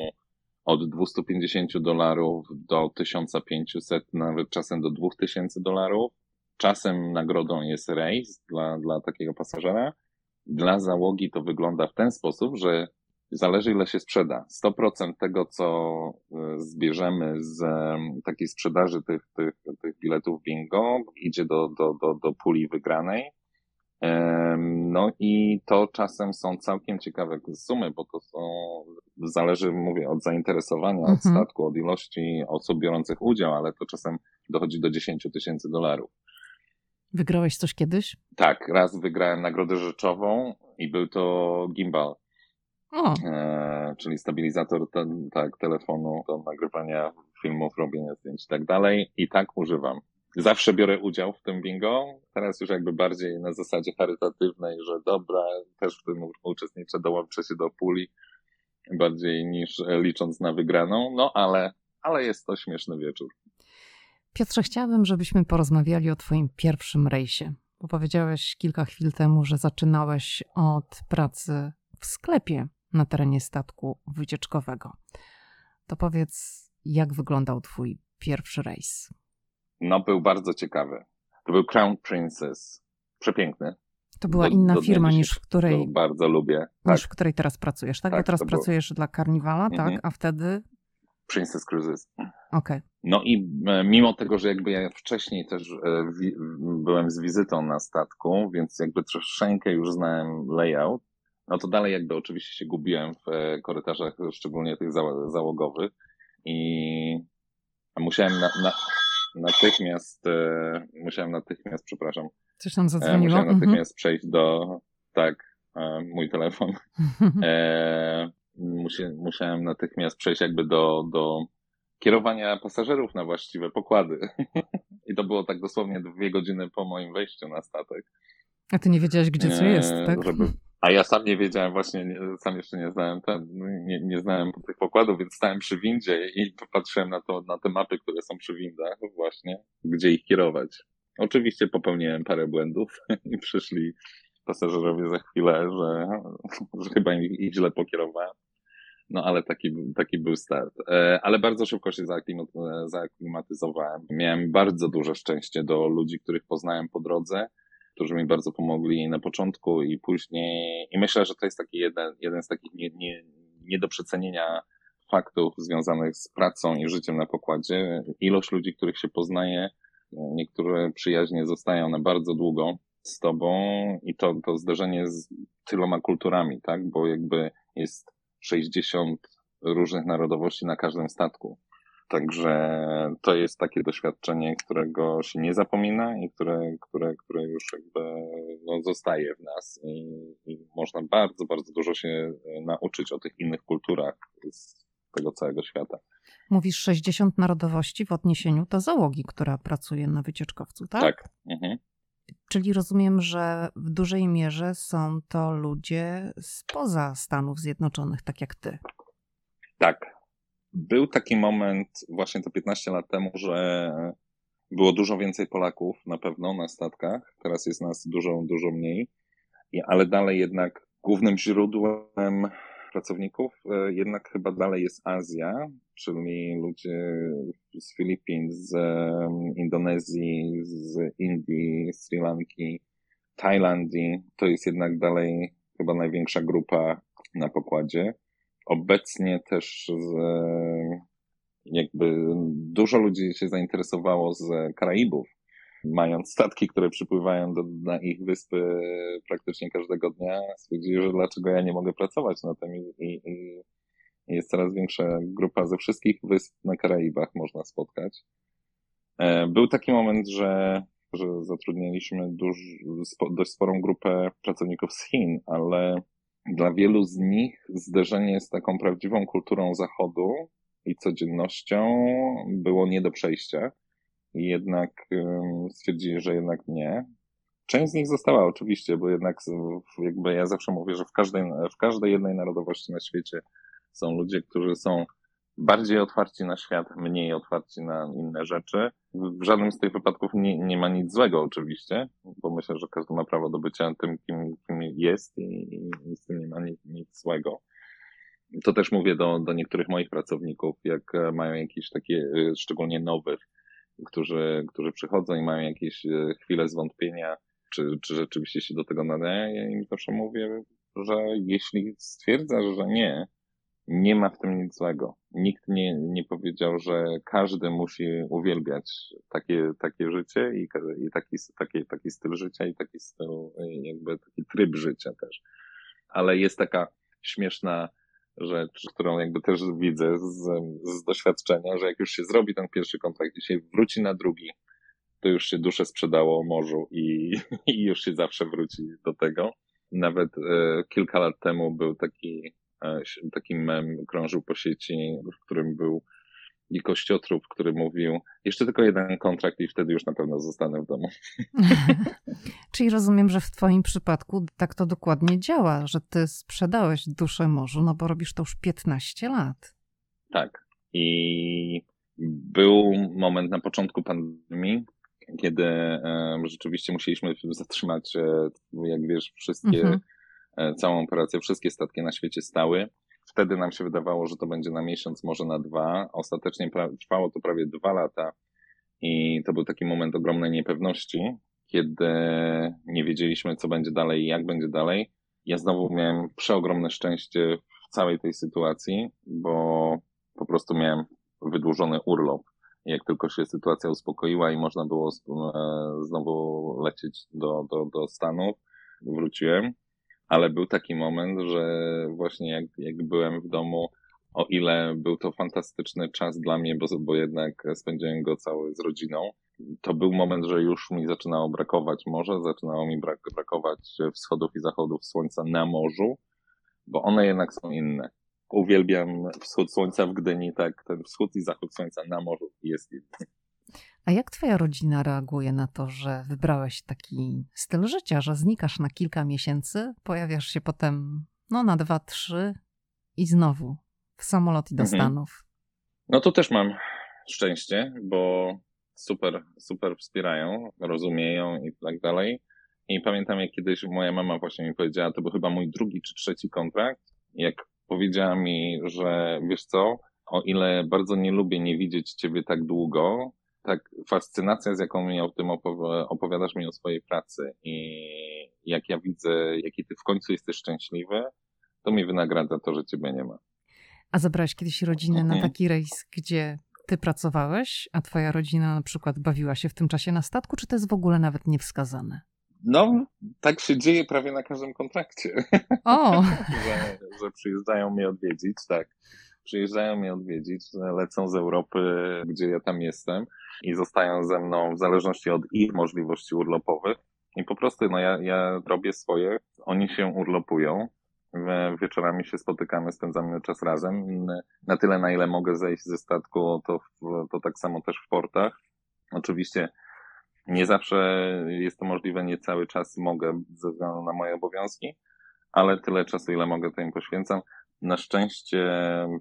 od 250 dolarów do 1500, nawet czasem do 2000 dolarów. Czasem nagrodą jest rejs dla, dla takiego pasażera. Dla załogi to wygląda w ten sposób, że zależy ile się sprzeda. 100% tego, co e, zbierzemy z takiej sprzedaży tych, tych, tych biletów bingo idzie do, do, do, do puli wygranej. No i to czasem są całkiem ciekawe sumy, bo to są, zależy, mówię, od zainteresowania, mhm. od statku, od ilości osób biorących udział, ale to czasem dochodzi do 10 tysięcy dolarów. Wygrałeś coś kiedyś? Tak, raz wygrałem nagrodę rzeczową i był to gimbal. E, czyli stabilizator te, tak, telefonu do nagrywania filmów, robienia zdjęć i tak dalej. I tak używam. Zawsze biorę udział w tym bingo. Teraz już jakby bardziej na zasadzie charytatywnej, że dobra, też w tym uczestniczę, dołączę się do puli bardziej niż licząc na wygraną. No ale, ale jest to śmieszny wieczór. Piotrze, chciałabym, żebyśmy porozmawiali o Twoim pierwszym rejsie. Bo powiedziałeś kilka chwil temu, że zaczynałeś od pracy w sklepie na terenie statku wycieczkowego. To powiedz, jak wyglądał Twój pierwszy rejs? No, był bardzo ciekawy. To był Crown Princess. Przepiękny. To była do, inna do firma niż w której. Bardzo lubię. Tak. Niż w której teraz pracujesz, tak? tak Bo teraz pracujesz było... dla Carnivala, mhm. tak? A wtedy. Princess Cruises. Okay. No i e, mimo tego, że jakby ja wcześniej też e, byłem z wizytą na statku, więc jakby troszeczkę już znałem layout, no to dalej jakby oczywiście się gubiłem w e, korytarzach, szczególnie tych załogowych i musiałem na, na, natychmiast, e, musiałem natychmiast, przepraszam, Coś tam zadzwoniło? musiałem mhm. natychmiast przejść do, tak, e, mój telefon, *laughs* e, musi, musiałem natychmiast przejść jakby do, do kierowania pasażerów na właściwe pokłady. *laughs* I to było tak dosłownie dwie godziny po moim wejściu na statek. A ty nie wiedziałeś, gdzie co jest, tak? Żeby, a ja sam nie wiedziałem, właśnie sam jeszcze nie znałem, ten, nie, nie znałem tych pokładów, więc stałem przy windzie i patrzyłem na, to, na te mapy, które są przy windach właśnie, gdzie ich kierować. Oczywiście popełniłem parę błędów *laughs* i przyszli pasażerowie za chwilę, że, *laughs* że chyba ich źle pokierowałem. No ale taki, taki był start. E, ale bardzo szybko się zaaklimatyzowałem. Miałem bardzo duże szczęście do ludzi, których poznałem po drodze którzy mi bardzo pomogli na początku i później. I myślę, że to jest taki jeden, jeden z takich nie, nie, nie do przecenienia faktów związanych z pracą i życiem na pokładzie. Ilość ludzi, których się poznaje, niektóre przyjaźnie zostają na bardzo długo z tobą i to, to zderzenie z tyloma kulturami, tak? Bo jakby jest 60 różnych narodowości na każdym statku. Także to jest takie doświadczenie, którego się nie zapomina i które, które, które już jakby no, zostaje w nas I, i można bardzo, bardzo dużo się nauczyć o tych innych kulturach z tego całego świata. Mówisz 60 narodowości w odniesieniu do załogi, która pracuje na wycieczkowcu, tak? Tak. Mhm. Czyli rozumiem, że w dużej mierze są to ludzie spoza Stanów Zjednoczonych, tak jak ty. Tak, był taki moment właśnie to 15 lat temu, że było dużo więcej Polaków na pewno na statkach. Teraz jest nas dużo, dużo mniej. Ale dalej jednak głównym źródłem pracowników e, jednak chyba dalej jest Azja, czyli ludzie z Filipin, z Indonezji, z Indii, Sri Lanki, Tajlandii. To jest jednak dalej chyba największa grupa na pokładzie. Obecnie też z, jakby dużo ludzi się zainteresowało z Karaibów, mając statki, które przypływają do, na ich wyspy praktycznie każdego dnia, stwierdzili, że dlaczego ja nie mogę pracować na tym i, i, i jest coraz większa grupa ze wszystkich wysp na Karaibach można spotkać. E, był taki moment, że, że zatrudniliśmy duż, dość sporą grupę pracowników z Chin, ale dla wielu z nich zderzenie z taką prawdziwą kulturą Zachodu i codziennością było nie do przejścia. I jednak stwierdzili, że jednak nie. Część z nich została oczywiście, bo jednak jakby ja zawsze mówię, że w każdej, w każdej jednej narodowości na świecie są ludzie, którzy są bardziej otwarci na świat, mniej otwarci na inne rzeczy. W żadnym z tych wypadków nie, nie ma nic złego oczywiście, bo myślę, że każdy ma prawo do bycia tym, kim, kim jest i, i z tym nie ma nic, nic złego. To też mówię do, do niektórych moich pracowników, jak mają jakieś takie, y, szczególnie nowych, którzy, którzy przychodzą i mają jakieś y, chwile zwątpienia, czy, czy rzeczywiście się do tego nadaje, ja im zawsze mówię, że jeśli stwierdzasz, że nie, nie ma w tym nic złego. Nikt nie, nie powiedział, że każdy musi uwielbiać takie, takie życie i, i taki, taki, taki styl życia i taki styl, jakby taki tryb życia też. Ale jest taka śmieszna rzecz, którą jakby też widzę z, z doświadczenia, że jak już się zrobi ten pierwszy kontrakt i się wróci na drugi, to już się duszę sprzedało morzu i, *laughs* i już się zawsze wróci do tego. Nawet e, kilka lat temu był taki taki mem krążył po sieci, w którym był i kościotrup, który mówił, jeszcze tylko jeden kontrakt i wtedy już na pewno zostanę w domu. *laughs* Czyli rozumiem, że w twoim przypadku tak to dokładnie działa, że ty sprzedałeś duszę morzu, no bo robisz to już 15 lat. Tak. I był moment na początku pandemii, kiedy e, rzeczywiście musieliśmy zatrzymać, e, jak wiesz, wszystkie mhm E, całą operację, wszystkie statki na świecie stały. Wtedy nam się wydawało, że to będzie na miesiąc, może na dwa. Ostatecznie trwało to prawie dwa lata i to był taki moment ogromnej niepewności, kiedy nie wiedzieliśmy, co będzie dalej i jak będzie dalej. Ja znowu miałem przeogromne szczęście w całej tej sytuacji, bo po prostu miałem wydłużony urlop. Jak tylko się sytuacja uspokoiła i można było e, znowu lecieć do, do, do Stanów, wróciłem ale był taki moment, że właśnie jak, jak byłem w domu, o ile był to fantastyczny czas dla mnie, bo, bo jednak spędziłem go cały z rodziną, to był moment, że już mi zaczynało brakować morza, zaczynało mi brak, brakować wschodów i zachodów słońca na morzu, bo one jednak są inne. Uwielbiam wschód słońca w Gdyni, tak, ten wschód i zachód słońca na morzu jest inny. A jak twoja rodzina reaguje na to, że wybrałeś taki styl życia, że znikasz na kilka miesięcy, pojawiasz się potem no na dwa, trzy i znowu w samolot i do mhm. Stanów? No to też mam szczęście, bo super, super wspierają, rozumieją i tak dalej. I pamiętam, jak kiedyś moja mama właśnie mi powiedziała, to był chyba mój drugi czy trzeci kontrakt, jak powiedziała mi, że wiesz co, o ile bardzo nie lubię nie widzieć ciebie tak długo, tak fascynacja, z jaką mi o tym opowiadasz mi o swojej pracy i jak ja widzę, jaki ty w końcu jesteś szczęśliwy, to mi wynagradza to, że ciebie nie ma. A zabrałeś kiedyś rodzinę mhm. na taki rejs, gdzie ty pracowałeś, a twoja rodzina na przykład bawiła się w tym czasie na statku, czy to jest w ogóle nawet niewskazane? No, tak się dzieje prawie na każdym kontrakcie. O! *laughs* że, że przyjeżdżają mnie odwiedzić, tak przyjeżdżają mnie odwiedzić, lecą z Europy, gdzie ja tam jestem i zostają ze mną w zależności od ich możliwości urlopowych. I po prostu, no ja, ja robię swoje, oni się urlopują, wieczorami się spotykamy, spędzamy czas razem. Na tyle, na ile mogę zejść ze statku, to, to tak samo też w portach. Oczywiście nie zawsze jest to możliwe, nie cały czas mogę ze względu na moje obowiązki, ale tyle czasu, ile mogę, to im poświęcam. Na szczęście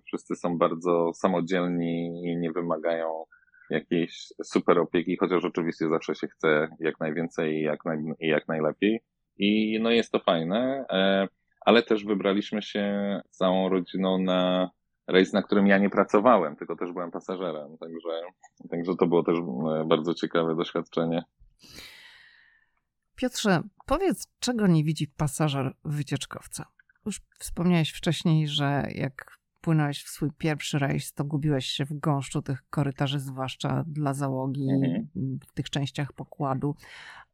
wszyscy są bardzo samodzielni i nie wymagają jakiejś super opieki, chociaż oczywiście zawsze się chce jak najwięcej i jak, naj, jak najlepiej. I no jest to fajne, e, ale też wybraliśmy się całą rodziną na rejs, na którym ja nie pracowałem, tylko też byłem pasażerem, także, także to było też e, bardzo ciekawe doświadczenie. Piotrze, powiedz, czego nie widzi pasażer wycieczkowca? Już wspomniałeś wcześniej, że jak płynąłeś w swój pierwszy rejs, to gubiłeś się w gąszczu tych korytarzy, zwłaszcza dla załogi, mhm. w tych częściach pokładu.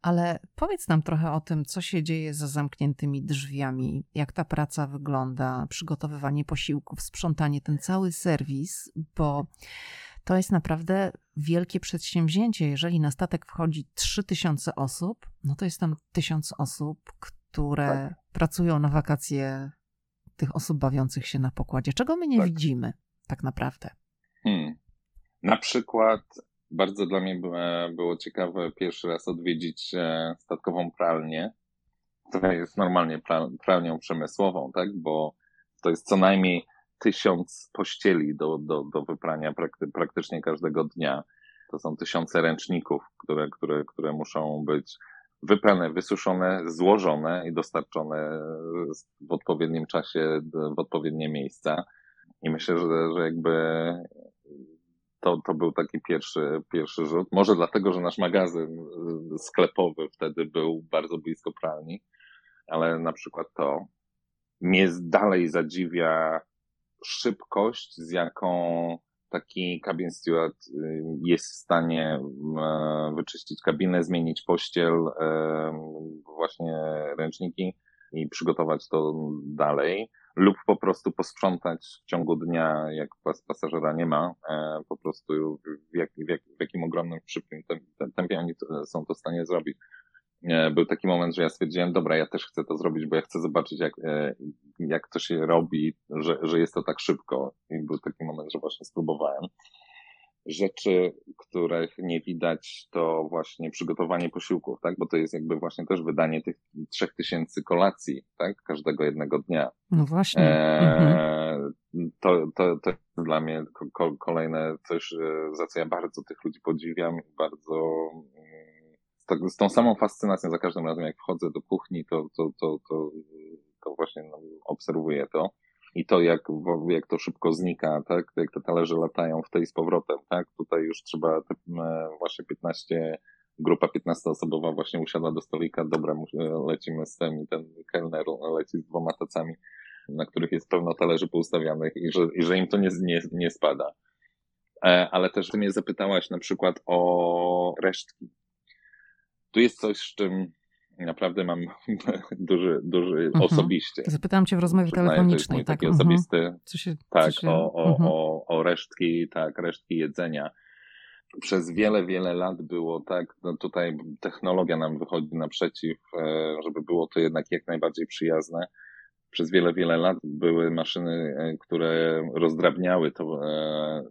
Ale powiedz nam trochę o tym, co się dzieje za zamkniętymi drzwiami, jak ta praca wygląda, przygotowywanie posiłków, sprzątanie, ten cały serwis, bo to jest naprawdę wielkie przedsięwzięcie. Jeżeli na statek wchodzi 3000 osób, no to jest tam 1000 osób, które tak. pracują na wakacje tych osób bawiących się na pokładzie. Czego my nie tak. widzimy tak naprawdę? Hmm. Na przykład bardzo dla mnie było, było ciekawe pierwszy raz odwiedzić e, statkową pralnię, która jest normalnie pralnią przemysłową, tak? Bo to jest co najmniej tysiąc pościeli do, do, do wyprania prakty, praktycznie każdego dnia. To są tysiące ręczników, które, które, które muszą być wyprane, wysuszone, złożone i dostarczone w odpowiednim czasie w odpowiednie miejsca. I myślę, że, że jakby to, to był taki pierwszy, pierwszy rzut. Może dlatego, że nasz magazyn sklepowy wtedy był bardzo blisko pralni, ale na przykład to mnie dalej zadziwia szybkość, z jaką taki cabin steward y, jest w stanie e, wyczyścić kabinę, zmienić pościel, e, właśnie ręczniki i przygotować to dalej lub po prostu posprzątać w ciągu dnia, jak pas, pasażera nie ma, e, po prostu w, jak, w, jak, w jakim ogromnym, szybkim tempie oni są to w stanie zrobić. E, był taki moment, że ja stwierdziłem, dobra, ja też chcę to zrobić, bo ja chcę zobaczyć, jak, e, jak to się robi, że, że jest to tak szybko. I był taki moment, że właśnie spróbowałem rzeczy, których nie widać, to właśnie przygotowanie posiłków, tak? Bo to jest jakby właśnie też wydanie tych trzech tysięcy kolacji, tak? Każdego jednego dnia. No właśnie. E, mhm. to, to, to jest dla mnie ko kolejne coś, za co ja bardzo tych ludzi podziwiam i bardzo z, tak, z tą samą fascynacją za każdym razem, jak wchodzę do kuchni, to, to, to, to, to właśnie no, obserwuję to i to, jak, jak to szybko znika, tak? Jak te talerze latają w tej z powrotem, tak? Tutaj już trzeba te, właśnie 15, grupa 15-osobowa właśnie usiadła do stolika, dobra, lecimy z tym i ten kelner leci z dwoma tacami, na których jest pełno talerzy poustawianych i że, i że im to nie, nie, nie spada. E, ale też ty mnie zapytałaś na przykład o resztki. Tu jest coś, z czym Naprawdę mam *laughs* duży, duży mhm. osobiście. Zapytałam cię w rozmowie telefonicznej. tak, taki mhm. osobisty. Co się, tak, co się... O, o, mhm. o, o resztki, tak, resztki jedzenia. Przez wiele, wiele lat było tak, no tutaj technologia nam wychodzi naprzeciw, e, żeby było to jednak jak najbardziej przyjazne. Przez wiele, wiele lat były maszyny, e, które rozdrabniały to e,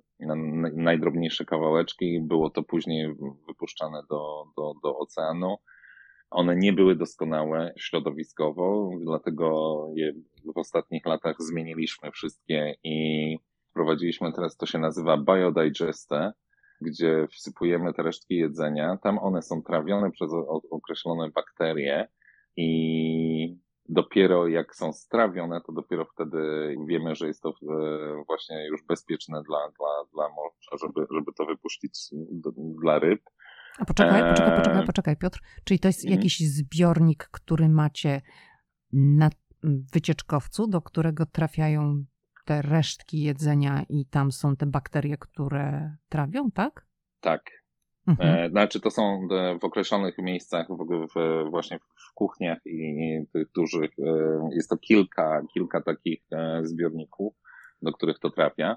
najdrobniejsze kawałeczki. Było to później wypuszczane do, do, do oceanu one nie były doskonałe środowiskowo, dlatego je w ostatnich latach zmieniliśmy wszystkie i wprowadziliśmy teraz, to się nazywa Biodigeste, gdzie wsypujemy te resztki jedzenia. Tam one są trawione przez określone bakterie i dopiero jak są strawione, to dopiero wtedy wiemy, że jest to e, właśnie już bezpieczne dla, dla, dla morza, żeby, żeby to wypuścić dla ryb. A poczekaj, poczekaj, poczekaj, poczekaj, Piotr. Czyli to jest mhm. jakiś zbiornik, który macie na wycieczkowcu, do którego trafiają te resztki jedzenia i tam są te bakterie, które trawią, tak? Tak. Mhm. E, znaczy to są w określonych miejscach, w, w, właśnie w kuchniach i tych dużych, e, jest to kilka, kilka takich e, zbiorników, do których to trafia.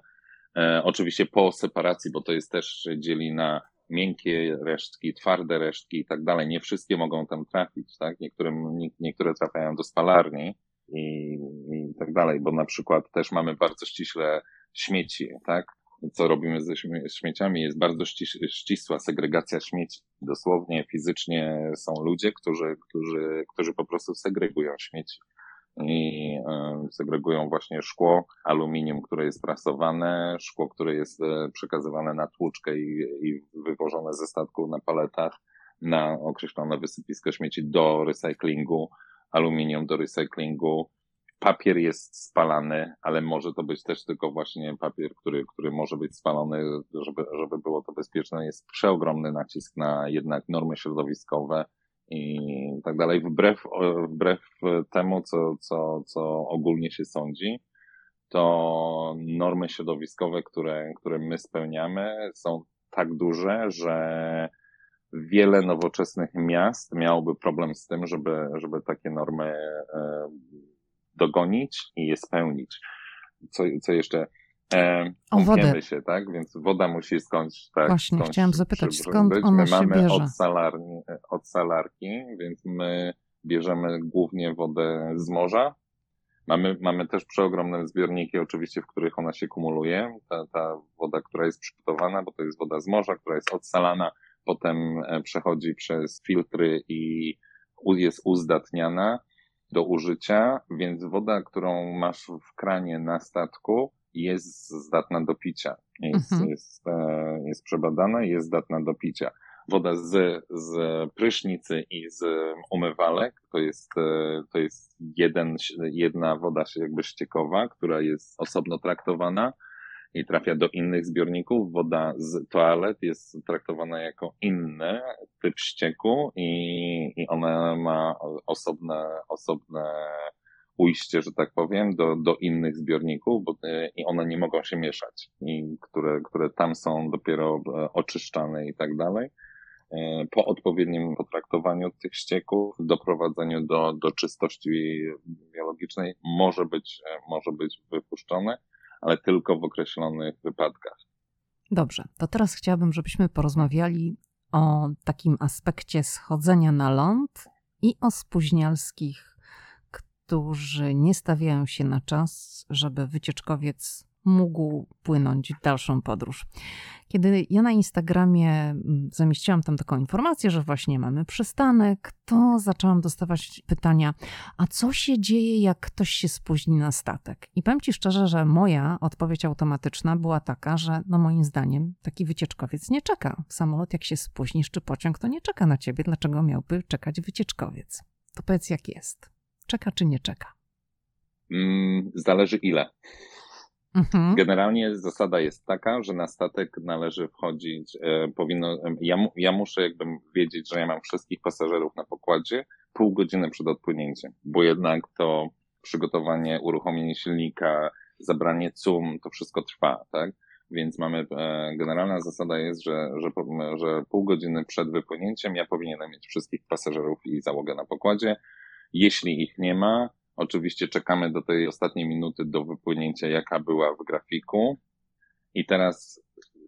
Oczywiście po separacji, bo to jest też dzieli na miękkie resztki, twarde resztki i tak dalej. Nie wszystkie mogą tam trafić, tak? Niektóre, niektóre trafiają do spalarni i, i tak dalej, bo na przykład też mamy bardzo ściśle śmieci, tak? Co robimy ze śmieciami? Jest bardzo ścisła segregacja śmieci. Dosłownie, fizycznie są ludzie, którzy, którzy, którzy po prostu segregują śmieci i e, segregują właśnie szkło, aluminium, które jest prasowane, szkło, które jest e, przekazywane na tłuczkę i, i wywożone ze statku na paletach na określone wysypisko śmieci do recyklingu, aluminium do recyklingu. Papier jest spalany, ale może to być też tylko właśnie papier, który, który może być spalony, żeby, żeby było to bezpieczne. Jest przeogromny nacisk na jednak normy środowiskowe, i tak dalej, wbrew, wbrew temu, co, co, co ogólnie się sądzi, to normy środowiskowe, które, które my spełniamy, są tak duże, że wiele nowoczesnych miast miałoby problem z tym, żeby, żeby takie normy e, dogonić i je spełnić. Co, co jeszcze E, o wodę. się, tak? Więc woda musi skądś, tak? Właśnie, skądś chciałam zapytać, skąd ona my się mamy bierze? Od, salarni, od salarki, więc my bierzemy głównie wodę z morza. Mamy, mamy też przeogromne zbiorniki, oczywiście, w których ona się kumuluje. Ta, ta woda, która jest przygotowana, bo to jest woda z morza, która jest odsalana, potem e, przechodzi przez filtry i jest uzdatniana do użycia, więc woda, którą masz w kranie na statku, jest zdatna do picia. Jest, mhm. jest, e, jest przebadana i jest zdatna do picia. Woda z, z prysznicy i z umywalek to jest, e, to jest jeden, jedna woda jakby ściekowa, która jest osobno traktowana i trafia do innych zbiorników. Woda z toalet jest traktowana jako inny typ ścieku i, i ona ma osobne, osobne ujście, że tak powiem, do, do innych zbiorników, bo e, i one nie mogą się mieszać, i które, które tam są dopiero e, oczyszczane i tak dalej. E, po odpowiednim potraktowaniu tych ścieków, doprowadzeniu do, do czystości biologicznej może być, może być wypuszczone, ale tylko w określonych wypadkach. Dobrze, to teraz chciałabym, żebyśmy porozmawiali o takim aspekcie schodzenia na ląd i o spóźnialskich którzy nie stawiają się na czas, żeby wycieczkowiec mógł płynąć w dalszą podróż. Kiedy ja na Instagramie mm, zamieściłam tam taką informację, że właśnie mamy przystanek, to zaczęłam dostawać pytania, a co się dzieje, jak ktoś się spóźni na statek? I powiem Ci szczerze, że moja odpowiedź automatyczna była taka, że no moim zdaniem taki wycieczkowiec nie czeka. Samolot jak się spóźnisz, czy pociąg, to nie czeka na Ciebie. Dlaczego miałby czekać wycieczkowiec? To powiedz jak jest. Czeka czy nie czeka? Mm, zależy ile. Mhm. Generalnie zasada jest taka, że na statek należy wchodzić, e, powinno, e, ja, ja muszę jakby wiedzieć, że ja mam wszystkich pasażerów na pokładzie pół godziny przed odpłynięciem, bo jednak to przygotowanie, uruchomienie silnika, zabranie CUM, to wszystko trwa, tak? Więc mamy, e, generalna zasada jest, że, że, że pół godziny przed wypłynięciem ja powinienem mieć wszystkich pasażerów i załogę na pokładzie. Jeśli ich nie ma, oczywiście czekamy do tej ostatniej minuty do wypłynięcia, jaka była w grafiku. I teraz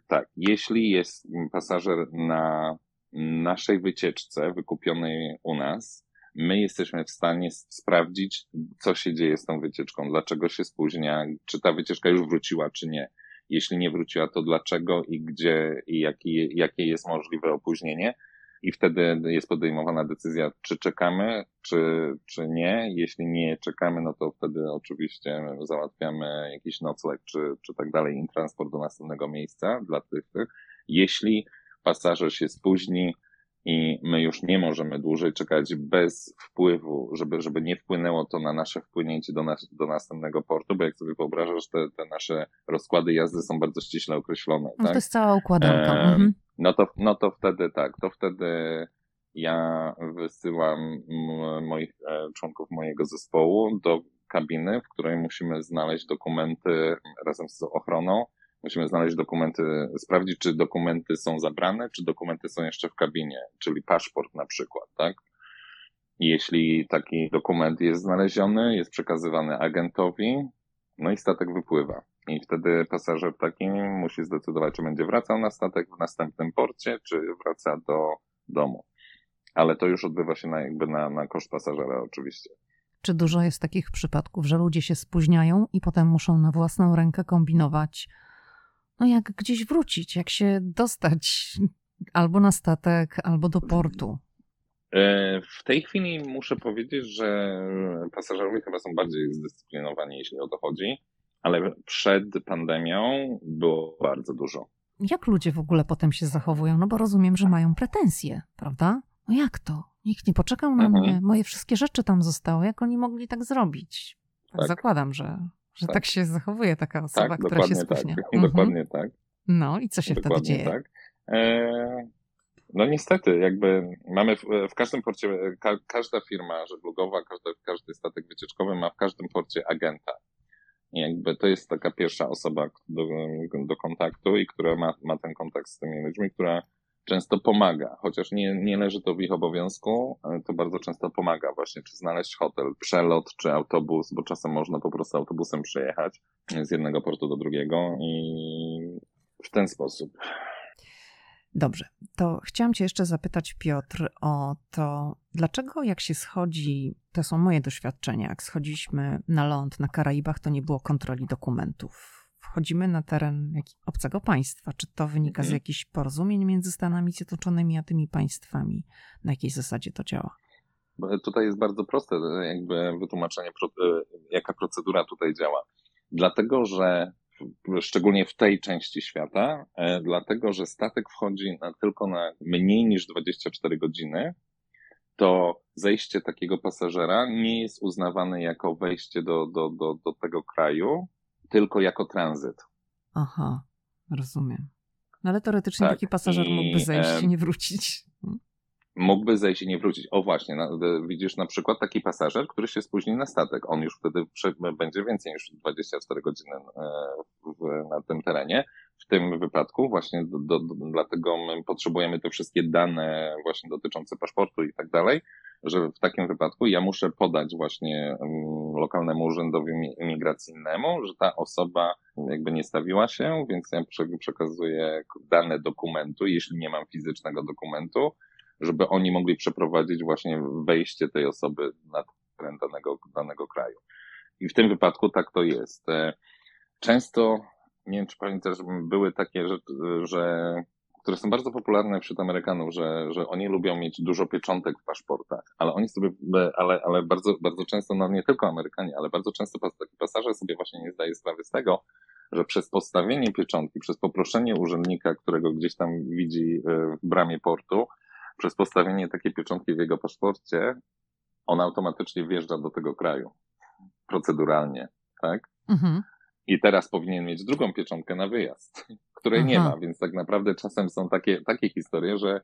tak, jeśli jest pasażer na naszej wycieczce wykupionej u nas, my jesteśmy w stanie sprawdzić, co się dzieje z tą wycieczką, dlaczego się spóźnia, czy ta wycieczka już wróciła, czy nie. Jeśli nie wróciła, to dlaczego i gdzie i jaki, jakie jest możliwe opóźnienie i wtedy jest podejmowana decyzja, czy czekamy, czy, czy nie. Jeśli nie czekamy, no to wtedy oczywiście załatwiamy jakiś nocleg, czy, czy tak dalej, i transport do następnego miejsca dla tych. Jeśli pasażer się spóźni, i my już nie możemy dłużej czekać bez wpływu, żeby, żeby nie wpłynęło to na nasze wpłynięcie do, nas, do następnego portu, bo jak sobie wyobrażasz, te, te nasze rozkłady jazdy są bardzo ściśle określone. No tak? to jest cała układanka. E, mhm. No, to, no to wtedy tak, to wtedy ja wysyłam moich e, członków mojego zespołu do kabiny, w której musimy znaleźć dokumenty razem z ochroną, Musimy znaleźć dokumenty, sprawdzić, czy dokumenty są zabrane, czy dokumenty są jeszcze w kabinie, czyli paszport na przykład, tak? Jeśli taki dokument jest znaleziony, jest przekazywany agentowi, no i statek wypływa. I wtedy pasażer taki musi zdecydować, czy będzie wracał na statek w następnym porcie, czy wraca do domu. Ale to już odbywa się na, jakby na, na koszt pasażera oczywiście. Czy dużo jest takich przypadków, że ludzie się spóźniają i potem muszą na własną rękę kombinować no jak gdzieś wrócić, jak się dostać albo na statek, albo do portu. E, w tej chwili muszę powiedzieć, że pasażerowie chyba są bardziej zdyscyplinowani, jeśli o to chodzi, ale przed pandemią było bardzo dużo. Jak ludzie w ogóle potem się zachowują? No bo rozumiem, że mają pretensje, prawda? No jak to? Nikt nie poczekał na mhm. mnie, moje wszystkie rzeczy tam zostały. Jak oni mogli tak zrobić? Tak, tak. Zakładam, że że tak. tak, się zachowuje taka osoba, tak, która się spóźnia. Tak, *laughs* mhm. Dokładnie tak. No i co się dokładnie wtedy dzieje? Tak. E, no niestety, jakby mamy w, w każdym porcie, ka, każda firma żeglugowa, każdy, każdy statek wycieczkowy ma w każdym porcie agenta. Jakby to jest taka pierwsza osoba do, do kontaktu i która ma, ma ten kontakt z tymi ludźmi, która często pomaga, chociaż nie, nie leży to w ich obowiązku, to bardzo często pomaga właśnie, czy znaleźć hotel, przelot, czy autobus, bo czasem można po prostu autobusem przejechać z jednego portu do drugiego i w ten sposób. Dobrze, to chciałam Cię jeszcze zapytać, Piotr, o to, dlaczego jak się schodzi, to są moje doświadczenia, jak schodziliśmy na ląd na Karaibach, to nie było kontroli dokumentów wchodzimy na teren obcego państwa. Czy to wynika z mhm. jakichś porozumień między Stanami Zjednoczonymi a tymi państwami? Na jakiej zasadzie to działa? Tutaj jest bardzo proste jakby wytłumaczenie, e, jaka procedura tutaj działa. Dlatego, że szczególnie w tej części świata, e, dlatego że statek wchodzi na, tylko na mniej niż 24 godziny, to zejście takiego pasażera nie jest uznawane jako wejście do, do, do, do tego kraju, tylko jako tranzyt. Aha, rozumiem. No ale teoretycznie tak, taki pasażer mógłby zejść i nie wrócić mógłby zejść i nie wrócić. O właśnie, na, widzisz na przykład taki pasażer, który się spóźni na statek. On już wtedy będzie więcej niż 24 godziny e, w, na tym terenie. W tym wypadku właśnie do, do, do, dlatego my potrzebujemy te wszystkie dane właśnie dotyczące paszportu i tak dalej, że w takim wypadku ja muszę podać właśnie um, lokalnemu urzędowi imigracyjnemu, że ta osoba jakby nie stawiła się, więc ja przekazuję dane dokumentu, jeśli nie mam fizycznego dokumentu, żeby oni mogli przeprowadzić właśnie wejście tej osoby na teren danego, danego kraju. I w tym wypadku tak to jest. E, często, nie wiem czy pamiętasz, były takie rzeczy, że, które są bardzo popularne wśród Amerykanów, że, że oni lubią mieć dużo pieczątek w paszportach, ale oni sobie, ale, ale bardzo, bardzo często, no nie tylko Amerykanie, ale bardzo często taki pasażer sobie właśnie nie zdaje sprawy z tego, że przez postawienie pieczątki, przez poproszenie urzędnika, którego gdzieś tam widzi e, w bramie portu, przez postawienie takiej pieczątki w jego paszporcie, on automatycznie wjeżdża do tego kraju. Proceduralnie, tak? Mhm. I teraz powinien mieć drugą pieczątkę na wyjazd, *laughs* której Aha. nie ma, więc tak naprawdę czasem są takie, takie historie, że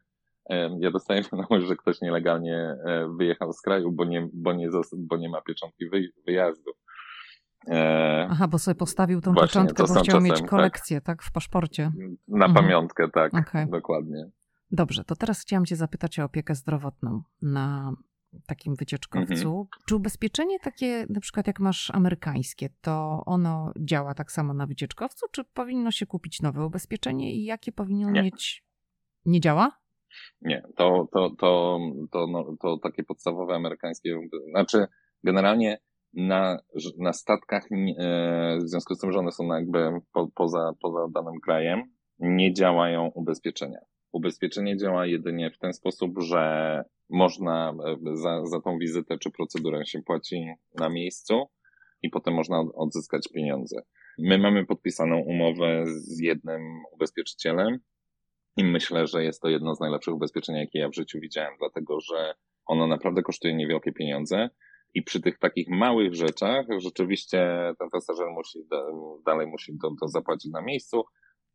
e, ja dostaję *laughs* wiadomość, że ktoś nielegalnie e, wyjechał z kraju, bo nie, bo nie, bo nie ma pieczątki wyjazdu. E, Aha, bo sobie postawił tą Właśnie, pieczątkę, bo chciał czasem, mieć tak. kolekcję, tak, tak w paszporcie. Na mhm. pamiątkę, tak, okay. dokładnie. Dobrze, to teraz chciałam Cię zapytać o opiekę zdrowotną na takim wycieczkowcu. Mhm. Czy ubezpieczenie takie, na przykład jak masz amerykańskie, to ono działa tak samo na wycieczkowcu, czy powinno się kupić nowe ubezpieczenie i jakie powinno Nie. mieć? Nie działa? Nie, to, to, to, to, no, to takie podstawowe amerykańskie, znaczy generalnie na, na statkach, e, w związku z tym, że one są jakby po, poza, poza danym krajem, nie działają ubezpieczenia. Ubezpieczenie działa jedynie w ten sposób, że można e, za, za tą wizytę czy procedurę się płaci na miejscu i potem można odzyskać pieniądze. My mamy podpisaną umowę z jednym ubezpieczycielem i myślę, że jest to jedno z najlepszych ubezpieczeń, jakie ja w życiu widziałem, dlatego że ono naprawdę kosztuje niewielkie pieniądze i przy tych takich małych rzeczach rzeczywiście ten pasażer musi dalej musi to, to zapłacić na miejscu,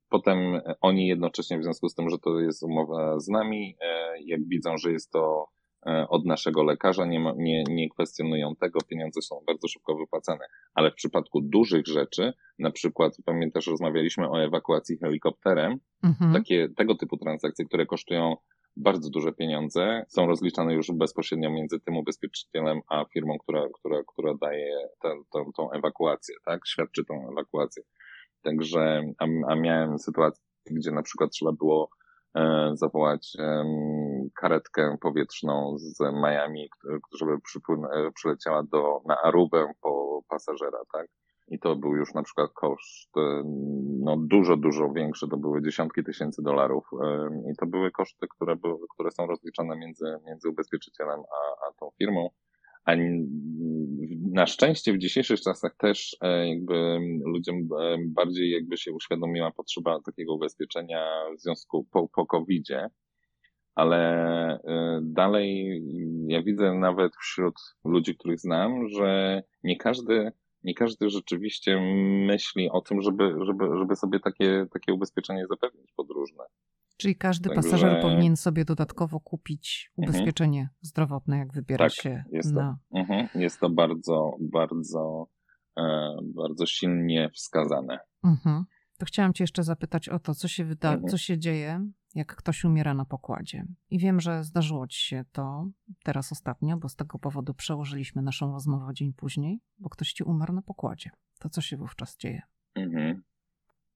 Potem oni jednocześnie w związku z tym, że to jest umowa z nami, e, jak widzą, że jest to e, od naszego lekarza, nie, ma, nie, nie kwestionują tego, pieniądze są bardzo szybko wypłacane. Ale w przypadku dużych rzeczy, na przykład pamiętasz, rozmawialiśmy o ewakuacji helikopterem, mhm. takie, tego typu transakcje, które kosztują bardzo duże pieniądze, są rozliczane już bezpośrednio między tym ubezpieczycielem a firmą, która, która, która daje tą ewakuację, tak? Świadczy tą ewakuację. Także, a, a miałem sytuację, gdzie na przykład trzeba było e, zawołać e, karetkę powietrzną z Miami, żeby e, przyleciała do, na Arubę po pasażera, tak? I to był już na przykład koszt, e, no dużo, dużo większy, to były dziesiątki tysięcy dolarów e, i to były koszty, które, były, które są rozliczane między, między ubezpieczycielem a, a tą firmą. A na szczęście w dzisiejszych czasach też e, jakby ludziom e, bardziej jakby się uświadomiła potrzeba takiego ubezpieczenia w związku po, po COVID-zie, ale e, dalej ja widzę nawet wśród ludzi, których znam, że nie każdy, nie każdy rzeczywiście myśli o tym, żeby, żeby, żeby sobie takie, takie ubezpieczenie zapewnić podróżne. Czyli każdy Także... pasażer powinien sobie dodatkowo kupić mhm. ubezpieczenie mhm. zdrowotne, jak wybiera tak, się jest na... To, mhm. Jest to bardzo, bardzo, e, bardzo silnie wskazane. Mhm. To chciałam Cię jeszcze zapytać o to, co się, wyda- mhm. co się dzieje, jak ktoś umiera na pokładzie. I wiem, że zdarzyło Ci się to teraz ostatnio, bo z tego powodu przełożyliśmy naszą rozmowę o dzień później, bo ktoś Ci umarł na pokładzie. To co się wówczas dzieje? Mhm.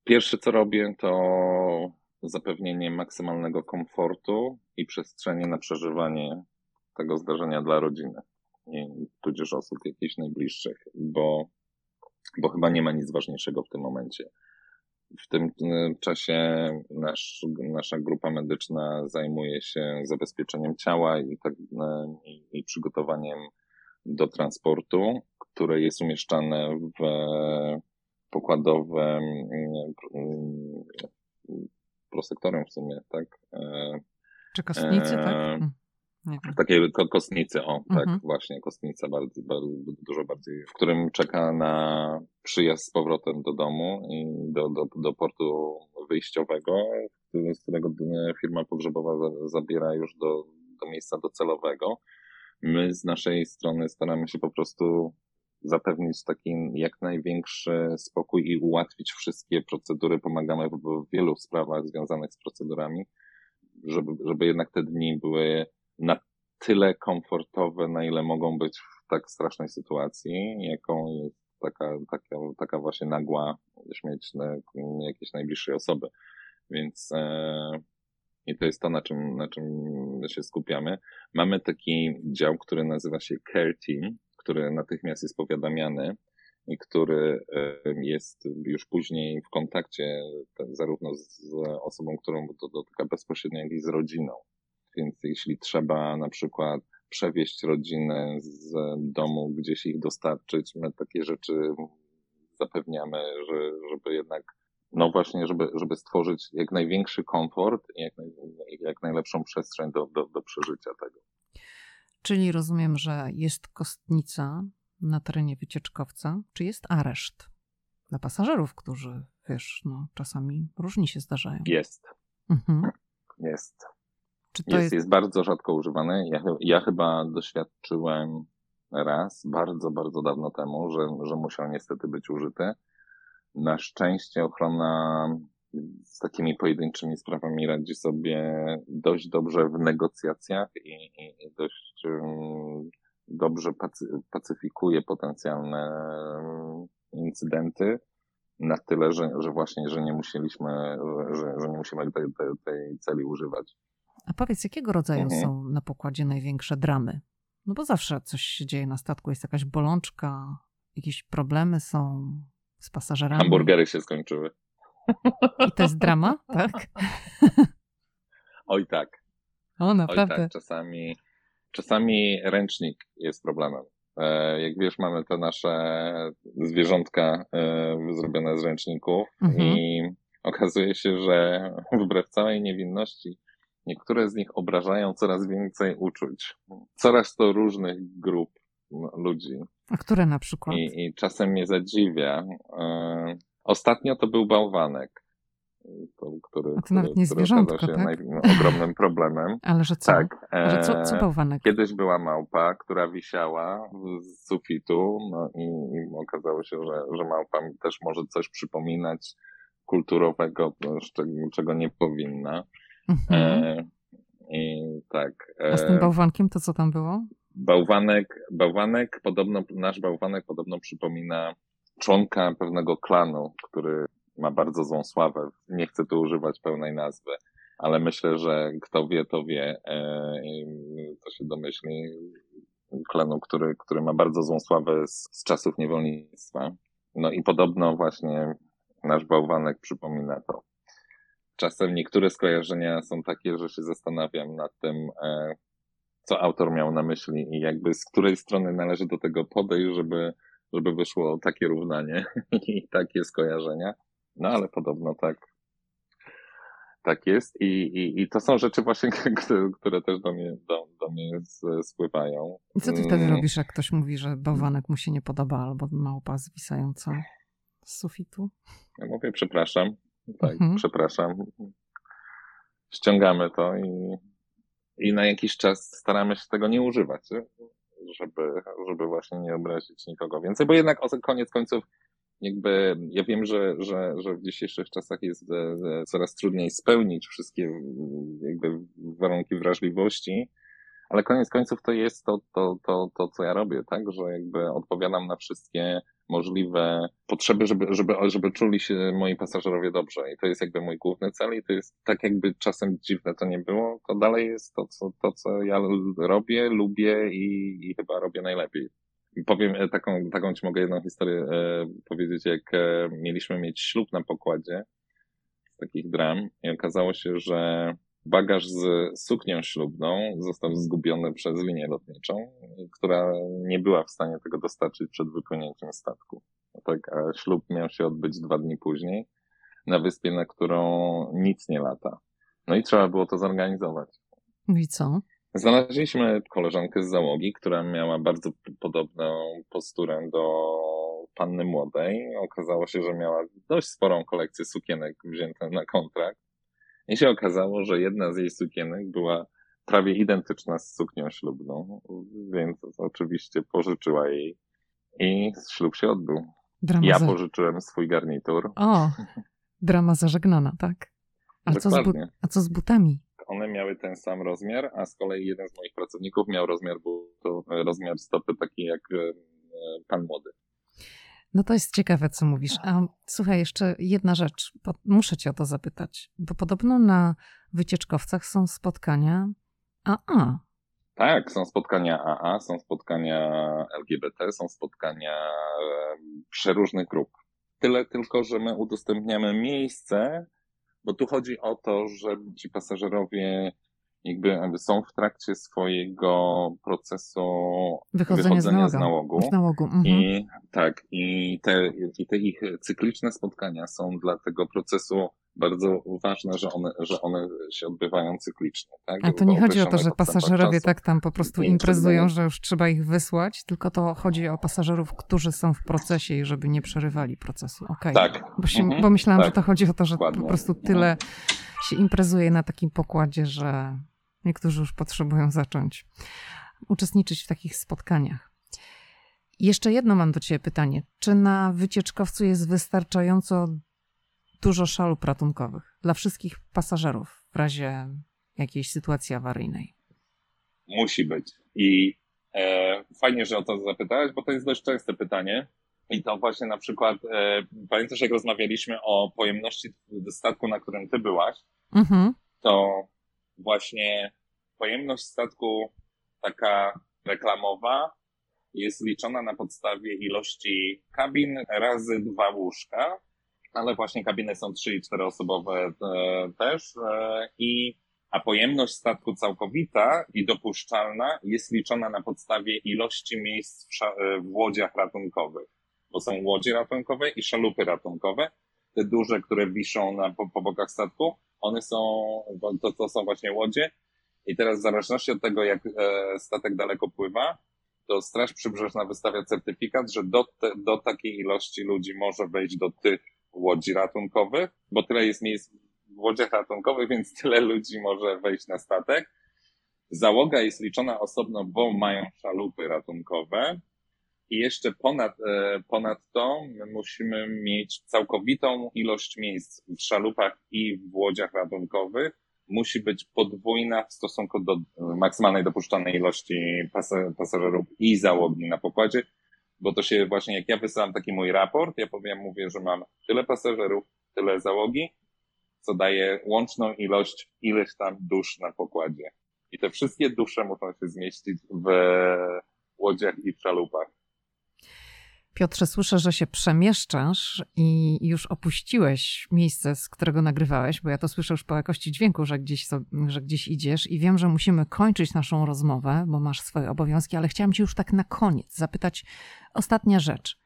Pierwsze, co robię, to zapewnienie maksymalnego komfortu i przestrzeni na przeżywanie tego zdarzenia dla rodziny i tudzież osób jakichś najbliższych, bo, bo chyba nie ma nic ważniejszego w tym momencie. W tym czasie nasz, nasza grupa medyczna zajmuje się zabezpieczeniem ciała i, tak, i, i przygotowaniem do transportu, które jest umieszczane w pokładowe prosektorem w sumie, tak? Czy kostnicy, tak? Hmm. Takie kostnicy, o, tak, mhm. właśnie, kostnica bardzo, bardzo, dużo bardziej, w którym czeka na przyjazd z powrotem do domu i do, do, do portu wyjściowego, z którego firma pogrzebowa zabiera już do, do miejsca docelowego. My z naszej strony staramy się po prostu zapewnić taki jak największy spokój i ułatwić wszystkie procedury. Pomagamy w wielu sprawach związanych z procedurami, żeby, żeby jednak te dni były na tyle komfortowe, na ile mogą być w tak strasznej sytuacji, jaką jest taka, taka, taka właśnie nagła śmierć na jakiejś najbliższej osoby. Więc e, i to jest to, na czym, na czym się skupiamy. Mamy taki dział, który nazywa się Care Team, który natychmiast jest powiadamiany i który jest już później w kontakcie zarówno z osobą, którą to dotyka bezpośrednio, jak i z rodziną. Więc jeśli trzeba na przykład przewieźć rodzinę z domu, gdzieś ich dostarczyć, my takie rzeczy zapewniamy, że, żeby jednak, no właśnie, żeby, żeby stworzyć jak największy komfort i jak, naj, jak najlepszą przestrzeń do, do, do przeżycia tego. Czyli rozumiem, że jest kostnica na terenie wycieczkowca, czy jest areszt dla pasażerów, którzy, wiesz, no, czasami różni się zdarzają. Jest. Mhm. Jest. Czy to jest, jest... jest bardzo rzadko używany. Ja, ja chyba doświadczyłem raz, bardzo, bardzo dawno temu, że, że musiał niestety być użyty. Na szczęście ochrona z takimi pojedynczymi sprawami radzi sobie dość dobrze w negocjacjach i, i, i dość um, dobrze pacy, pacyfikuje potencjalne um, incydenty na tyle, że, że właśnie, że nie musieliśmy, że, że nie musimy tej, tej, tej celi używać. A powiedz, jakiego rodzaju mhm. są na pokładzie największe dramy? No bo zawsze coś się dzieje na statku, jest jakaś bolączka, jakieś problemy są z pasażerami. Hamburgery się skończyły. I to jest drama, tak? Oj tak. O, naprawdę. Oj tak, czasami, czasami ręcznik jest problemem. E, jak wiesz, mamy te nasze zwierzątka e, zrobione z ręczników mhm. i okazuje się, że wbrew całej niewinności Niektóre z nich obrażają coraz więcej uczuć. Coraz to różnych grup no, ludzi. A które na przykład? I, i czasem mnie zadziwia. E, ostatnio to był bałwanek. To, który, A to nawet nie zwierzątko, się tak? naj, ogromnym *laughs* problemem. Ale że co? Tak. Ale co, co e, bałwanek? Kiedyś była małpa, która wisiała z sufitu no i, i okazało się, że, że małpa też może coś przypominać kulturowego, czego, czego nie powinna. Mhm. E, I tak. E, A z tym bałwankiem to co tam było? Bałwanek, bałwanek podobno, nasz bałwanek podobno przypomina członka pewnego klanu, który ma bardzo złą sławę. Nie chcę tu używać pełnej nazwy, ale myślę, że kto wie, to wie, e, to się domyśli. Klanu, który, który ma bardzo złą sławę z, z czasów niewolnictwa. No i podobno właśnie nasz bałwanek przypomina to czasem niektóre skojarzenia są takie, że się zastanawiam nad tym, e, co autor miał na myśli i jakby z której strony należy do tego podejść, żeby, żeby wyszło takie równanie *laughs* i takie skojarzenia. No ale podobno tak, tak jest i, i, i to są rzeczy właśnie, *laughs* które, które też do mnie, do, do mnie spływają. I co ty wtedy mm. robisz, jak ktoś mówi, że bałwanek mu się nie podoba albo małpa zwisająca z sufitu? Ja mówię, przepraszam, tak, mhm. przepraszam. Ściągamy to i, i na jakiś czas staramy się tego nie używać, żeby, żeby właśnie nie obrazić nikogo. Więcej, bo jednak koniec końców jakby ja wiem, że, że, że w dzisiejszych czasach jest e, e, coraz trudniej spełnić wszystkie jakby warunki wrażliwości, ale koniec końców to jest to, to, to, to, co ja robię, tak, że jakby odpowiadam na wszystkie możliwe potrzeby, żeby, żeby, żeby czuli się moi pasażerowie dobrze. I to jest jakby mój główny cel i to jest tak jakby czasem dziwne to nie było, to dalej jest to, co, to, co ja robię, lubię i, i chyba robię najlepiej. Powiem e, taką, taką ci mogę jedną historię e, powiedzieć, jak e, mieliśmy mieć ślub na pokładzie z takich dram i okazało się, że Bagaż z suknią ślubną został zgubiony przez linię lotniczą, która nie była w stanie tego dostarczyć przed wypłynięciem statku. tak, a ślub miał się odbyć dwa dni później na wyspie, na którą nic nie lata. No i trzeba było to zorganizować. No i co? Znaleźliśmy koleżankę z załogi, która miała bardzo podobną posturę do panny młodej. Okazało się, że miała dość sporą kolekcję sukienek wziętych na kontrakt. I się okazało, że jedna z jej sukienek była prawie identyczna z suknią ślubną, więc oczywiście pożyczyła jej i ślub się odbył. Drama ja za... pożyczyłem swój garnitur. O, drama zażegnana, tak? A co, z a co z butami? One miały ten sam rozmiar, a z kolei jeden z moich pracowników miał rozmiar butu, rozmiar stopy taki jak pan młody. No to jest ciekawe, co mówisz. A słuchaj, jeszcze jedna rzecz, muszę cię o to zapytać, bo podobno na wycieczkowcach są spotkania AA. Tak, są spotkania AA, są spotkania LGBT, są spotkania przeróżnych grup. Tyle tylko, że my udostępniamy miejsce, bo tu chodzi o to, że ci pasażerowie jakby są w trakcie swojego procesu wychodzenia, wychodzenia z, nałogu. Z nałogu. Mhm. I tak, i te, i te ich cykliczne spotkania są dla tego procesu bardzo ważne, że one, że one się odbywają cyklicznie. Tak? A to nie chodzi o to, że pasażerowie tak tam po prostu imprezują, że już trzeba ich wysłać, tylko to chodzi o pasażerów, którzy są w procesie i żeby nie przerywali procesu. Okay. Tak. Bo, się, mhm. bo myślałam, tak. że to chodzi o to, że Dokładnie. po prostu tyle się imprezuje na takim pokładzie, że niektórzy już potrzebują zacząć uczestniczyć w takich spotkaniach. Jeszcze jedno mam do Ciebie pytanie. Czy na wycieczkowcu jest wystarczająco dużo szalup ratunkowych dla wszystkich pasażerów w razie jakiejś sytuacji awaryjnej? Musi być. I e, fajnie, że o to zapytałeś, bo to jest dość częste pytanie. I to właśnie na przykład, e, pamiętasz jak rozmawialiśmy o pojemności statku, na którym ty byłaś, mhm. to właśnie pojemność statku taka reklamowa jest liczona na podstawie ilości kabin razy dwa łóżka, ale właśnie kabiny są trzy i czteroosobowe e, też e, i a pojemność statku całkowita i dopuszczalna jest liczona na podstawie ilości miejsc w, e, w łodziach ratunkowych, bo są łodzie ratunkowe i szalupy ratunkowe, te duże, które wiszą na, po, po bokach statku, one są, to, to są właśnie łodzie i teraz w zależności od tego, jak e, statek daleko pływa, to Straż Przybrzeżna wystawia certyfikat, że do, te, do takiej ilości ludzi może wejść do tych łodzi ratunkowych, bo tyle jest miejsc w łodziach ratunkowych, więc tyle ludzi może wejść na statek. Załoga jest liczona osobno, bo mają szalupy ratunkowe. I jeszcze ponad, e, ponad to musimy mieć całkowitą ilość miejsc w szalupach i w łodziach ratunkowych. Musi być podwójna w stosunku do maksymalnej dopuszczalnej ilości pasażerów i załogi na pokładzie, bo to się właśnie, jak ja wysyłam taki mój raport, ja powiem, mówię, że mam tyle pasażerów, tyle załogi, co daje łączną ilość ileś tam dusz na pokładzie. I te wszystkie dusze muszą się zmieścić w łodziach i w szalupach. Piotrze, słyszę, że się przemieszczasz i już opuściłeś miejsce, z którego nagrywałeś, bo ja to słyszę już po jakości dźwięku, że gdzieś, że gdzieś idziesz i wiem, że musimy kończyć naszą rozmowę, bo masz swoje obowiązki, ale chciałam cię już tak na koniec zapytać ostatnia rzecz.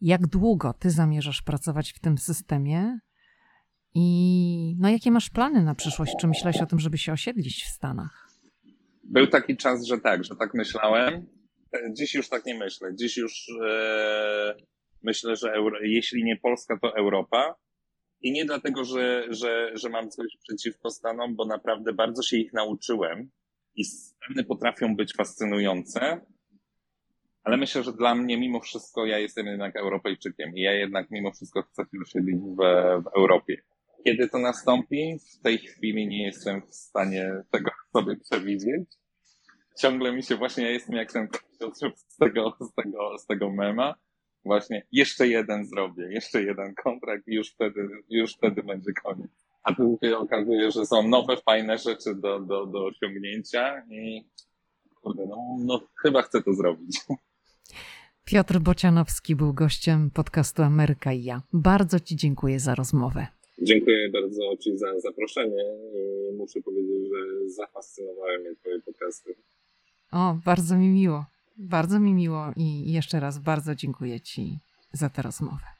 Jak długo ty zamierzasz pracować w tym systemie i no, jakie masz plany na przyszłość? Czy myślałeś o tym, żeby się osiedlić w Stanach? Był taki czas, że tak, że tak myślałem Dziś już tak nie myślę. Dziś już e, myślę, że Euro, jeśli nie Polska, to Europa. I nie dlatego, że, że, że mam coś przeciwko Stanom, bo naprawdę bardzo się ich nauczyłem i Stany potrafią być fascynujące, ale myślę, że dla mnie mimo wszystko ja jestem jednak Europejczykiem i ja jednak mimo wszystko chcę osiedlić w, w Europie. Kiedy to nastąpi? W tej chwili nie jestem w stanie tego sobie przewidzieć. Ciągle mi się właśnie, ja jestem jak ten z tego, z tego, z tego mema. Właśnie jeszcze jeden zrobię, jeszcze jeden kontrakt i już wtedy, już wtedy będzie koniec. A tu się okazuje, że są nowe, fajne rzeczy do, do, do osiągnięcia i kurde, no, no chyba chcę to zrobić. Piotr Bocianowski był gościem podcastu Ameryka i ja. Bardzo Ci dziękuję za rozmowę. Dziękuję bardzo Ci za zaproszenie i muszę powiedzieć, że zafascynowały mnie Twoje podcasty. O, bardzo mi miło. Bardzo mi miło i jeszcze raz bardzo dziękuję Ci za tę rozmowę.